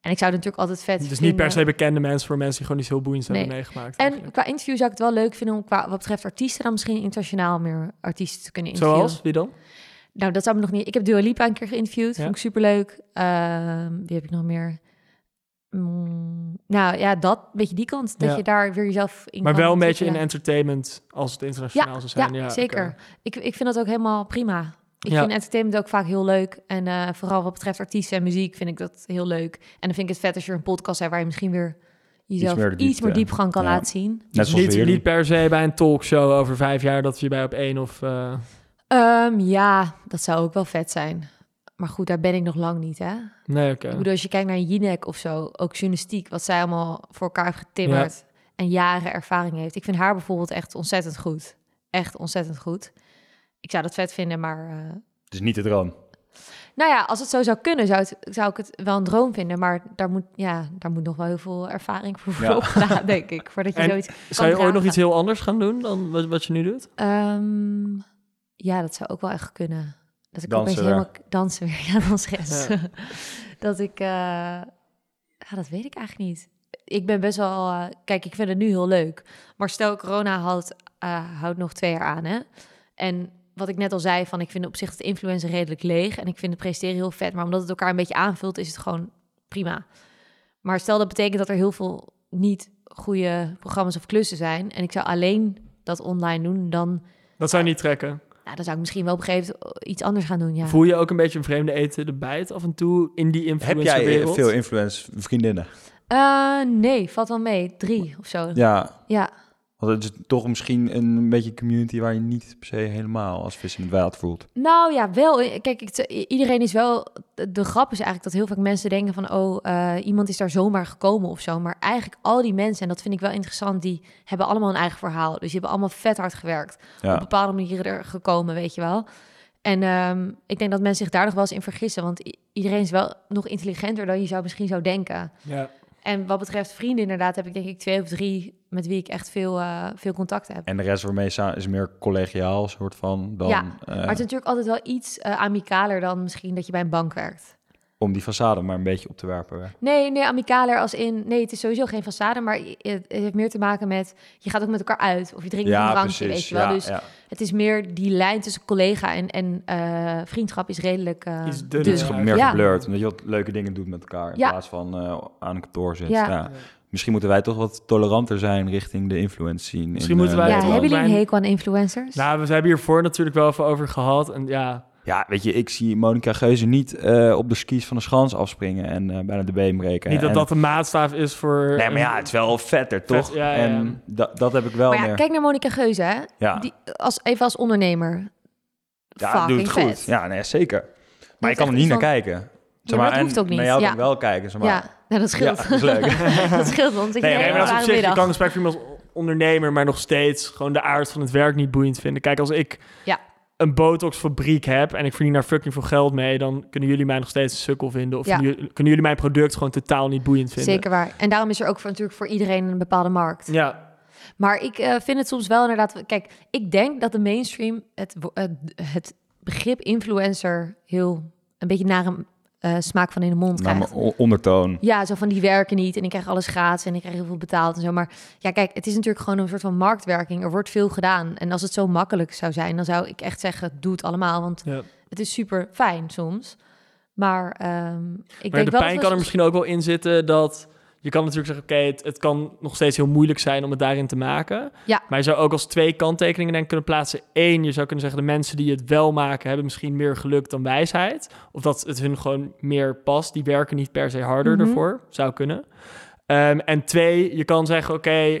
Speaker 2: En ik zou het natuurlijk altijd vet
Speaker 1: dus niet per se bekende mensen voor mensen die gewoon iets heel boeiends hebben
Speaker 2: Nee.
Speaker 1: meegemaakt.
Speaker 2: En
Speaker 1: eigenlijk.
Speaker 2: qua interview zou ik het wel leuk vinden om qua wat betreft artiesten... dan misschien internationaal meer artiesten te kunnen interviewen.
Speaker 1: Zoals? Wie dan?
Speaker 2: Nou, dat zou me nog niet... Ik heb Dua Lipa een keer geïnterviewd.
Speaker 1: Ja.
Speaker 2: Vond ik superleuk. Ehm wie heb ik nog meer? Mm, nou ja, dat. Beetje die kant. Dat
Speaker 1: Ja.
Speaker 2: je daar weer jezelf in
Speaker 1: Maar
Speaker 2: kan
Speaker 1: wel een beetje in entertainment als het internationaal zou zijn.
Speaker 2: Ja,
Speaker 1: Ja,
Speaker 2: zeker. Ik, ik vind dat ook helemaal prima. Ik
Speaker 1: Ja.
Speaker 2: vind entertainment ook vaak heel leuk. En eh, vooral wat betreft artiesten en muziek vind ik dat heel leuk. En dan vind ik het vet als je een podcast hebt... waar je misschien weer jezelf
Speaker 3: meer
Speaker 2: iets meer, diepgang kan
Speaker 3: Ja.
Speaker 2: laten zien.
Speaker 3: Net
Speaker 1: Dus
Speaker 3: zoals we
Speaker 1: niet, niet per se bij een talkshow over vijf jaar dat je bij op één of... eh,
Speaker 2: Ehm, ja, dat zou ook wel vet zijn. Maar goed, daar ben ik nog lang niet, hè?
Speaker 1: Nee, oké.
Speaker 2: Ik bedoel, als je kijkt naar Jinek of zo, ook journalistiek, wat zij allemaal voor elkaar heeft getimmerd en jaren ervaring heeft. Ik vind haar bijvoorbeeld echt ontzettend goed. Echt ontzettend goed. Ik zou dat vet vinden, maar eh,
Speaker 3: Het is niet de droom.
Speaker 2: nou ja, als het zo zou kunnen, zou, het, zou ik het wel een droom vinden. Maar daar moet, ja, daar moet nog wel heel veel ervaring voor worden
Speaker 3: Ja. [LAUGHS]
Speaker 2: opgedaan, denk ik. Voordat je
Speaker 1: En
Speaker 2: zoiets...
Speaker 1: Zou je ooit nog iets heel anders gaan doen dan wat, wat je nu doet?
Speaker 2: Ehm, ja, dat zou ook wel echt kunnen. Dat ik ook
Speaker 3: Dansen
Speaker 2: eens helemaal dansen weer. [LAUGHS] Ja, danseres.
Speaker 1: Ja.
Speaker 2: dat ik... eh, ja, dat weet ik eigenlijk niet. Ik ben best wel... eh, kijk, ik vind het nu heel leuk. Maar stel, corona houdt, eh, houdt nog twee jaar aan, hè? En wat ik net al zei, van ik vind op zich het influencer redelijk leeg. En ik vind het presteren heel vet. Maar omdat het elkaar een beetje aanvult, is het gewoon prima. Maar stel dat betekent dat er heel veel niet goede programma's of klussen zijn. En ik zou alleen dat online doen, dan...
Speaker 1: Dat zou je niet trekken.
Speaker 2: Nou, dan zou ik misschien wel op een gegeven moment iets anders gaan doen, ja.
Speaker 1: Voel je ook een beetje een vreemde eten erbij het af en toe in die
Speaker 3: Heb jij veel influence vriendinnen?
Speaker 2: Eh, nee, valt wel mee. Drie of zo. Ja.
Speaker 3: Ja, want het is toch misschien een beetje een community waar je niet per se helemaal als vis in het wild voelt.
Speaker 2: Nou ja, wel. Kijk, ik, iedereen is wel... De, grap is eigenlijk dat heel vaak mensen denken van... oh, eh, iemand is daar zomaar gekomen of zo. Maar eigenlijk al die mensen, en dat vind ik wel interessant... die hebben allemaal een eigen verhaal. Dus die hebben allemaal vet hard gewerkt.
Speaker 3: Ja.
Speaker 2: Op bepaalde manieren er gekomen, weet je wel. En ehm, ik denk dat mensen zich daar nog wel eens in vergissen. Want iedereen is wel nog intelligenter dan je zou misschien zou denken.
Speaker 1: Ja.
Speaker 2: En wat betreft vrienden inderdaad heb ik denk ik twee of drie... met wie ik echt veel, eh, veel contact heb.
Speaker 3: En de rest waarmee je samen is meer collegiaal soort van dan
Speaker 2: Ja,
Speaker 3: eh,
Speaker 2: Maar het is natuurlijk altijd wel iets eh amicaler dan misschien dat je bij een bank werkt.
Speaker 3: Om die façade maar een beetje op te werpen.
Speaker 2: Nee, nee, amicaler als in... Nee, het is sowieso geen façade, maar het, heeft meer te maken met... Je gaat ook met elkaar uit of je drinkt nog een
Speaker 3: Ja,
Speaker 2: drankje,
Speaker 3: precies.
Speaker 2: weet je wel.
Speaker 3: Ja,
Speaker 2: dus
Speaker 3: ja.
Speaker 2: het is meer die lijn tussen collega en, en eh, vriendschap is redelijk uh,
Speaker 1: Is
Speaker 2: dun.
Speaker 1: Ja.
Speaker 3: meer
Speaker 2: Ja.
Speaker 3: geblurred, omdat je wat leuke dingen doet met elkaar in
Speaker 2: Ja.
Speaker 3: plaats van eh, aan een kantoor zit.
Speaker 2: Ja.
Speaker 3: Ja. Misschien moeten wij toch wat toleranter zijn richting de influence scene.
Speaker 1: Misschien
Speaker 3: in,
Speaker 1: moeten wij
Speaker 2: Ja, hebben jullie een hekel aan influencers?
Speaker 1: Nou, we hebben hiervoor natuurlijk wel even over gehad. En ja,
Speaker 3: Ja, weet je, ik zie Monica Geuze niet eh, op de skis van de schans afspringen en eh, bijna de been breken.
Speaker 1: niet dat
Speaker 3: En-
Speaker 1: dat de maatstaaf is voor...
Speaker 3: Nee, maar ja, het is wel vetter, toch?
Speaker 1: Vet, ja, ja, ja.
Speaker 3: En dat, dat heb ik wel
Speaker 2: maar ja,
Speaker 3: meer.
Speaker 2: kijk naar Monica Geuze, hè?
Speaker 3: ja,
Speaker 2: Die, als, even als ondernemer.
Speaker 3: ja
Speaker 2: Fucking
Speaker 3: doet het goed.
Speaker 2: vet.
Speaker 3: Ja, nee, zeker. Maar je kan er niet naar kijken.
Speaker 2: Ja, maar dat hoeft ook niet.
Speaker 3: Naar jou
Speaker 2: Ja.
Speaker 3: kan ik wel kijken, zeg maar.
Speaker 2: Ja, nou, dat scheelt.
Speaker 3: Ja, dat is leuk. [LAUGHS]
Speaker 2: dat scheelt, want ik
Speaker 3: Nee,
Speaker 2: nee,
Speaker 1: maar op zich, je kan iemand als ondernemer, maar nog steeds gewoon de aard van het werk niet boeiend vinden. Kijk, als ik
Speaker 2: Ja.
Speaker 1: Een botoxfabriek heb en ik verdien daar fucking veel geld mee, dan kunnen jullie mij nog steeds een sukkel vinden. Of
Speaker 2: Ja.
Speaker 1: kunnen jullie mijn product gewoon totaal niet boeiend vinden.
Speaker 2: Zeker waar. En daarom is er ook voor, natuurlijk voor iedereen een bepaalde markt.
Speaker 1: Ja,
Speaker 2: Maar ik eh, vind het soms wel inderdaad... Kijk, ik denk dat de mainstream het, het, het begrip influencer heel... een beetje naar een eh, smaak van in de mond
Speaker 3: Nou,
Speaker 2: krijgt.
Speaker 3: maar ondertoon.
Speaker 2: Ja, zo van die werken niet en ik krijg alles gratis en ik krijg heel veel betaald en zo. Maar ja, kijk, het is natuurlijk gewoon een soort van marktwerking. Er wordt veel gedaan. En als het zo makkelijk zou zijn, dan zou ik echt zeggen, doe het allemaal. Want
Speaker 1: ja.
Speaker 2: het is super fijn soms. Maar ehm, ik
Speaker 1: maar
Speaker 2: denk
Speaker 1: de
Speaker 2: wel
Speaker 1: pijn
Speaker 2: dat
Speaker 1: kan er misschien ook wel in zitten dat... Je kan natuurlijk zeggen, oké, het, het kan nog steeds heel moeilijk zijn om het daarin te maken.
Speaker 2: Ja.
Speaker 1: Maar je zou ook als twee kanttekeningen denk kunnen plaatsen. Eén, je zou kunnen zeggen, de mensen die het wel maken... hebben misschien meer geluk dan wijsheid. Of dat het hun gewoon meer past. Die werken niet per se harder
Speaker 2: Mhm.
Speaker 1: ervoor. Zou kunnen. Ehm, en twee, je kan zeggen, oké...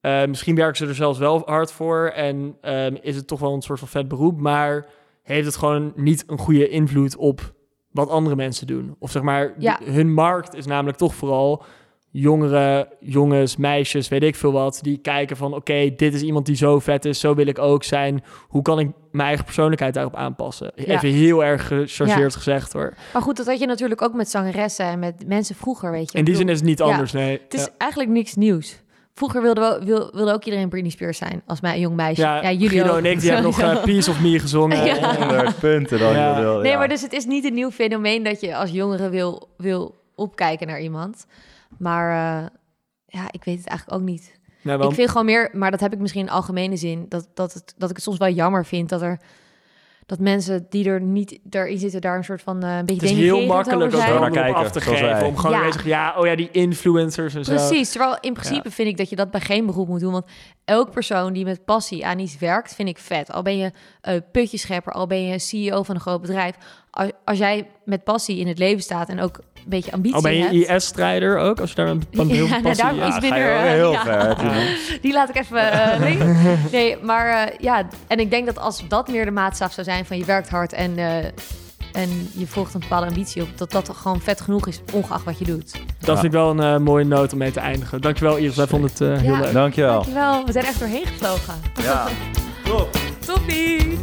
Speaker 1: eh, misschien werken ze er zelfs wel hard voor... en ehm, is het toch wel een soort van vet beroep... maar heeft het gewoon niet een goede invloed op wat andere mensen doen. Of zeg maar,
Speaker 2: Ja.
Speaker 1: hun markt is namelijk toch vooral jongere jongens, meisjes, weet ik veel wat, die kijken van oké, dit is iemand die zo vet is, zo wil ik ook zijn. Hoe kan ik mijn eigen persoonlijkheid daarop aanpassen?
Speaker 2: Ja.
Speaker 1: Even heel erg gechargeerd
Speaker 2: Ja.
Speaker 1: gezegd hoor.
Speaker 2: Maar goed, dat had je natuurlijk ook met zangeressen en met mensen vroeger, weet je.
Speaker 1: In die zin is het niet
Speaker 2: ja,
Speaker 1: anders, nee.
Speaker 2: Het is
Speaker 1: ja.
Speaker 2: eigenlijk niks nieuws. Vroeger wilde, wel, wil, wilde ook iedereen Britney Spears zijn als mij een jong meisje.
Speaker 1: Ja,
Speaker 2: Ja, jullie
Speaker 1: Guido
Speaker 2: ook.
Speaker 1: en ik, die hebben nog eh, [LAUGHS] Piece of Me gezongen.
Speaker 2: Ja.
Speaker 3: 100 punten dan.
Speaker 1: Ja.
Speaker 3: je wil,
Speaker 2: Nee,
Speaker 3: ja.
Speaker 2: maar dus het is niet een nieuw fenomeen dat je als jongere wil, wil opkijken naar iemand. Maar eh, ja, ik weet het eigenlijk ook niet.
Speaker 1: nou,
Speaker 2: Ik vind gewoon meer, maar dat heb ik misschien in algemene zin, dat, dat, het, dat ik het soms wel jammer vind dat er dat mensen die er niet erin zitten daar een soort van eh, een beetje
Speaker 1: het is heel makkelijk om
Speaker 3: naar kijken,
Speaker 1: af te geven. Om gewoon
Speaker 2: Ja.
Speaker 1: te zeggen, ja, oh ja, die influencers en zo.
Speaker 2: Precies, terwijl in principe vind ik dat je dat bij geen beroep moet doen. Want elk persoon die met passie aan iets werkt, vind ik vet. Al ben je uh, putjeschepper, al ben je CEO van een groot bedrijf. Als, als jij met passie in het leven staat en ook beetje ambitie
Speaker 1: Al ben
Speaker 2: hebt...
Speaker 1: je IS-strijder ook, als je daar een heel
Speaker 2: Ja, nou,
Speaker 1: passie...
Speaker 2: daar
Speaker 1: ja.
Speaker 2: is minder,
Speaker 3: heel
Speaker 2: ja.
Speaker 3: ver. Tino. [LAUGHS]
Speaker 2: Die laat ik even linken. Nee, maar eh, ja, en ik denk dat als dat meer de maatstaf zou zijn van je werkt hard en, eh, en je volgt een bepaalde ambitie op, dat dat gewoon vet genoeg is, ongeacht wat je doet.
Speaker 1: Dat
Speaker 3: Ja.
Speaker 1: vind ik wel een mooie noot om mee te eindigen. Dankjewel Iris, wij vonden het eh, heel
Speaker 2: Ja.
Speaker 1: leuk.
Speaker 3: Dankjewel.
Speaker 2: Dankjewel, we zijn echt doorheen gevlogen.
Speaker 3: Ja. [LAUGHS]
Speaker 2: Toppie!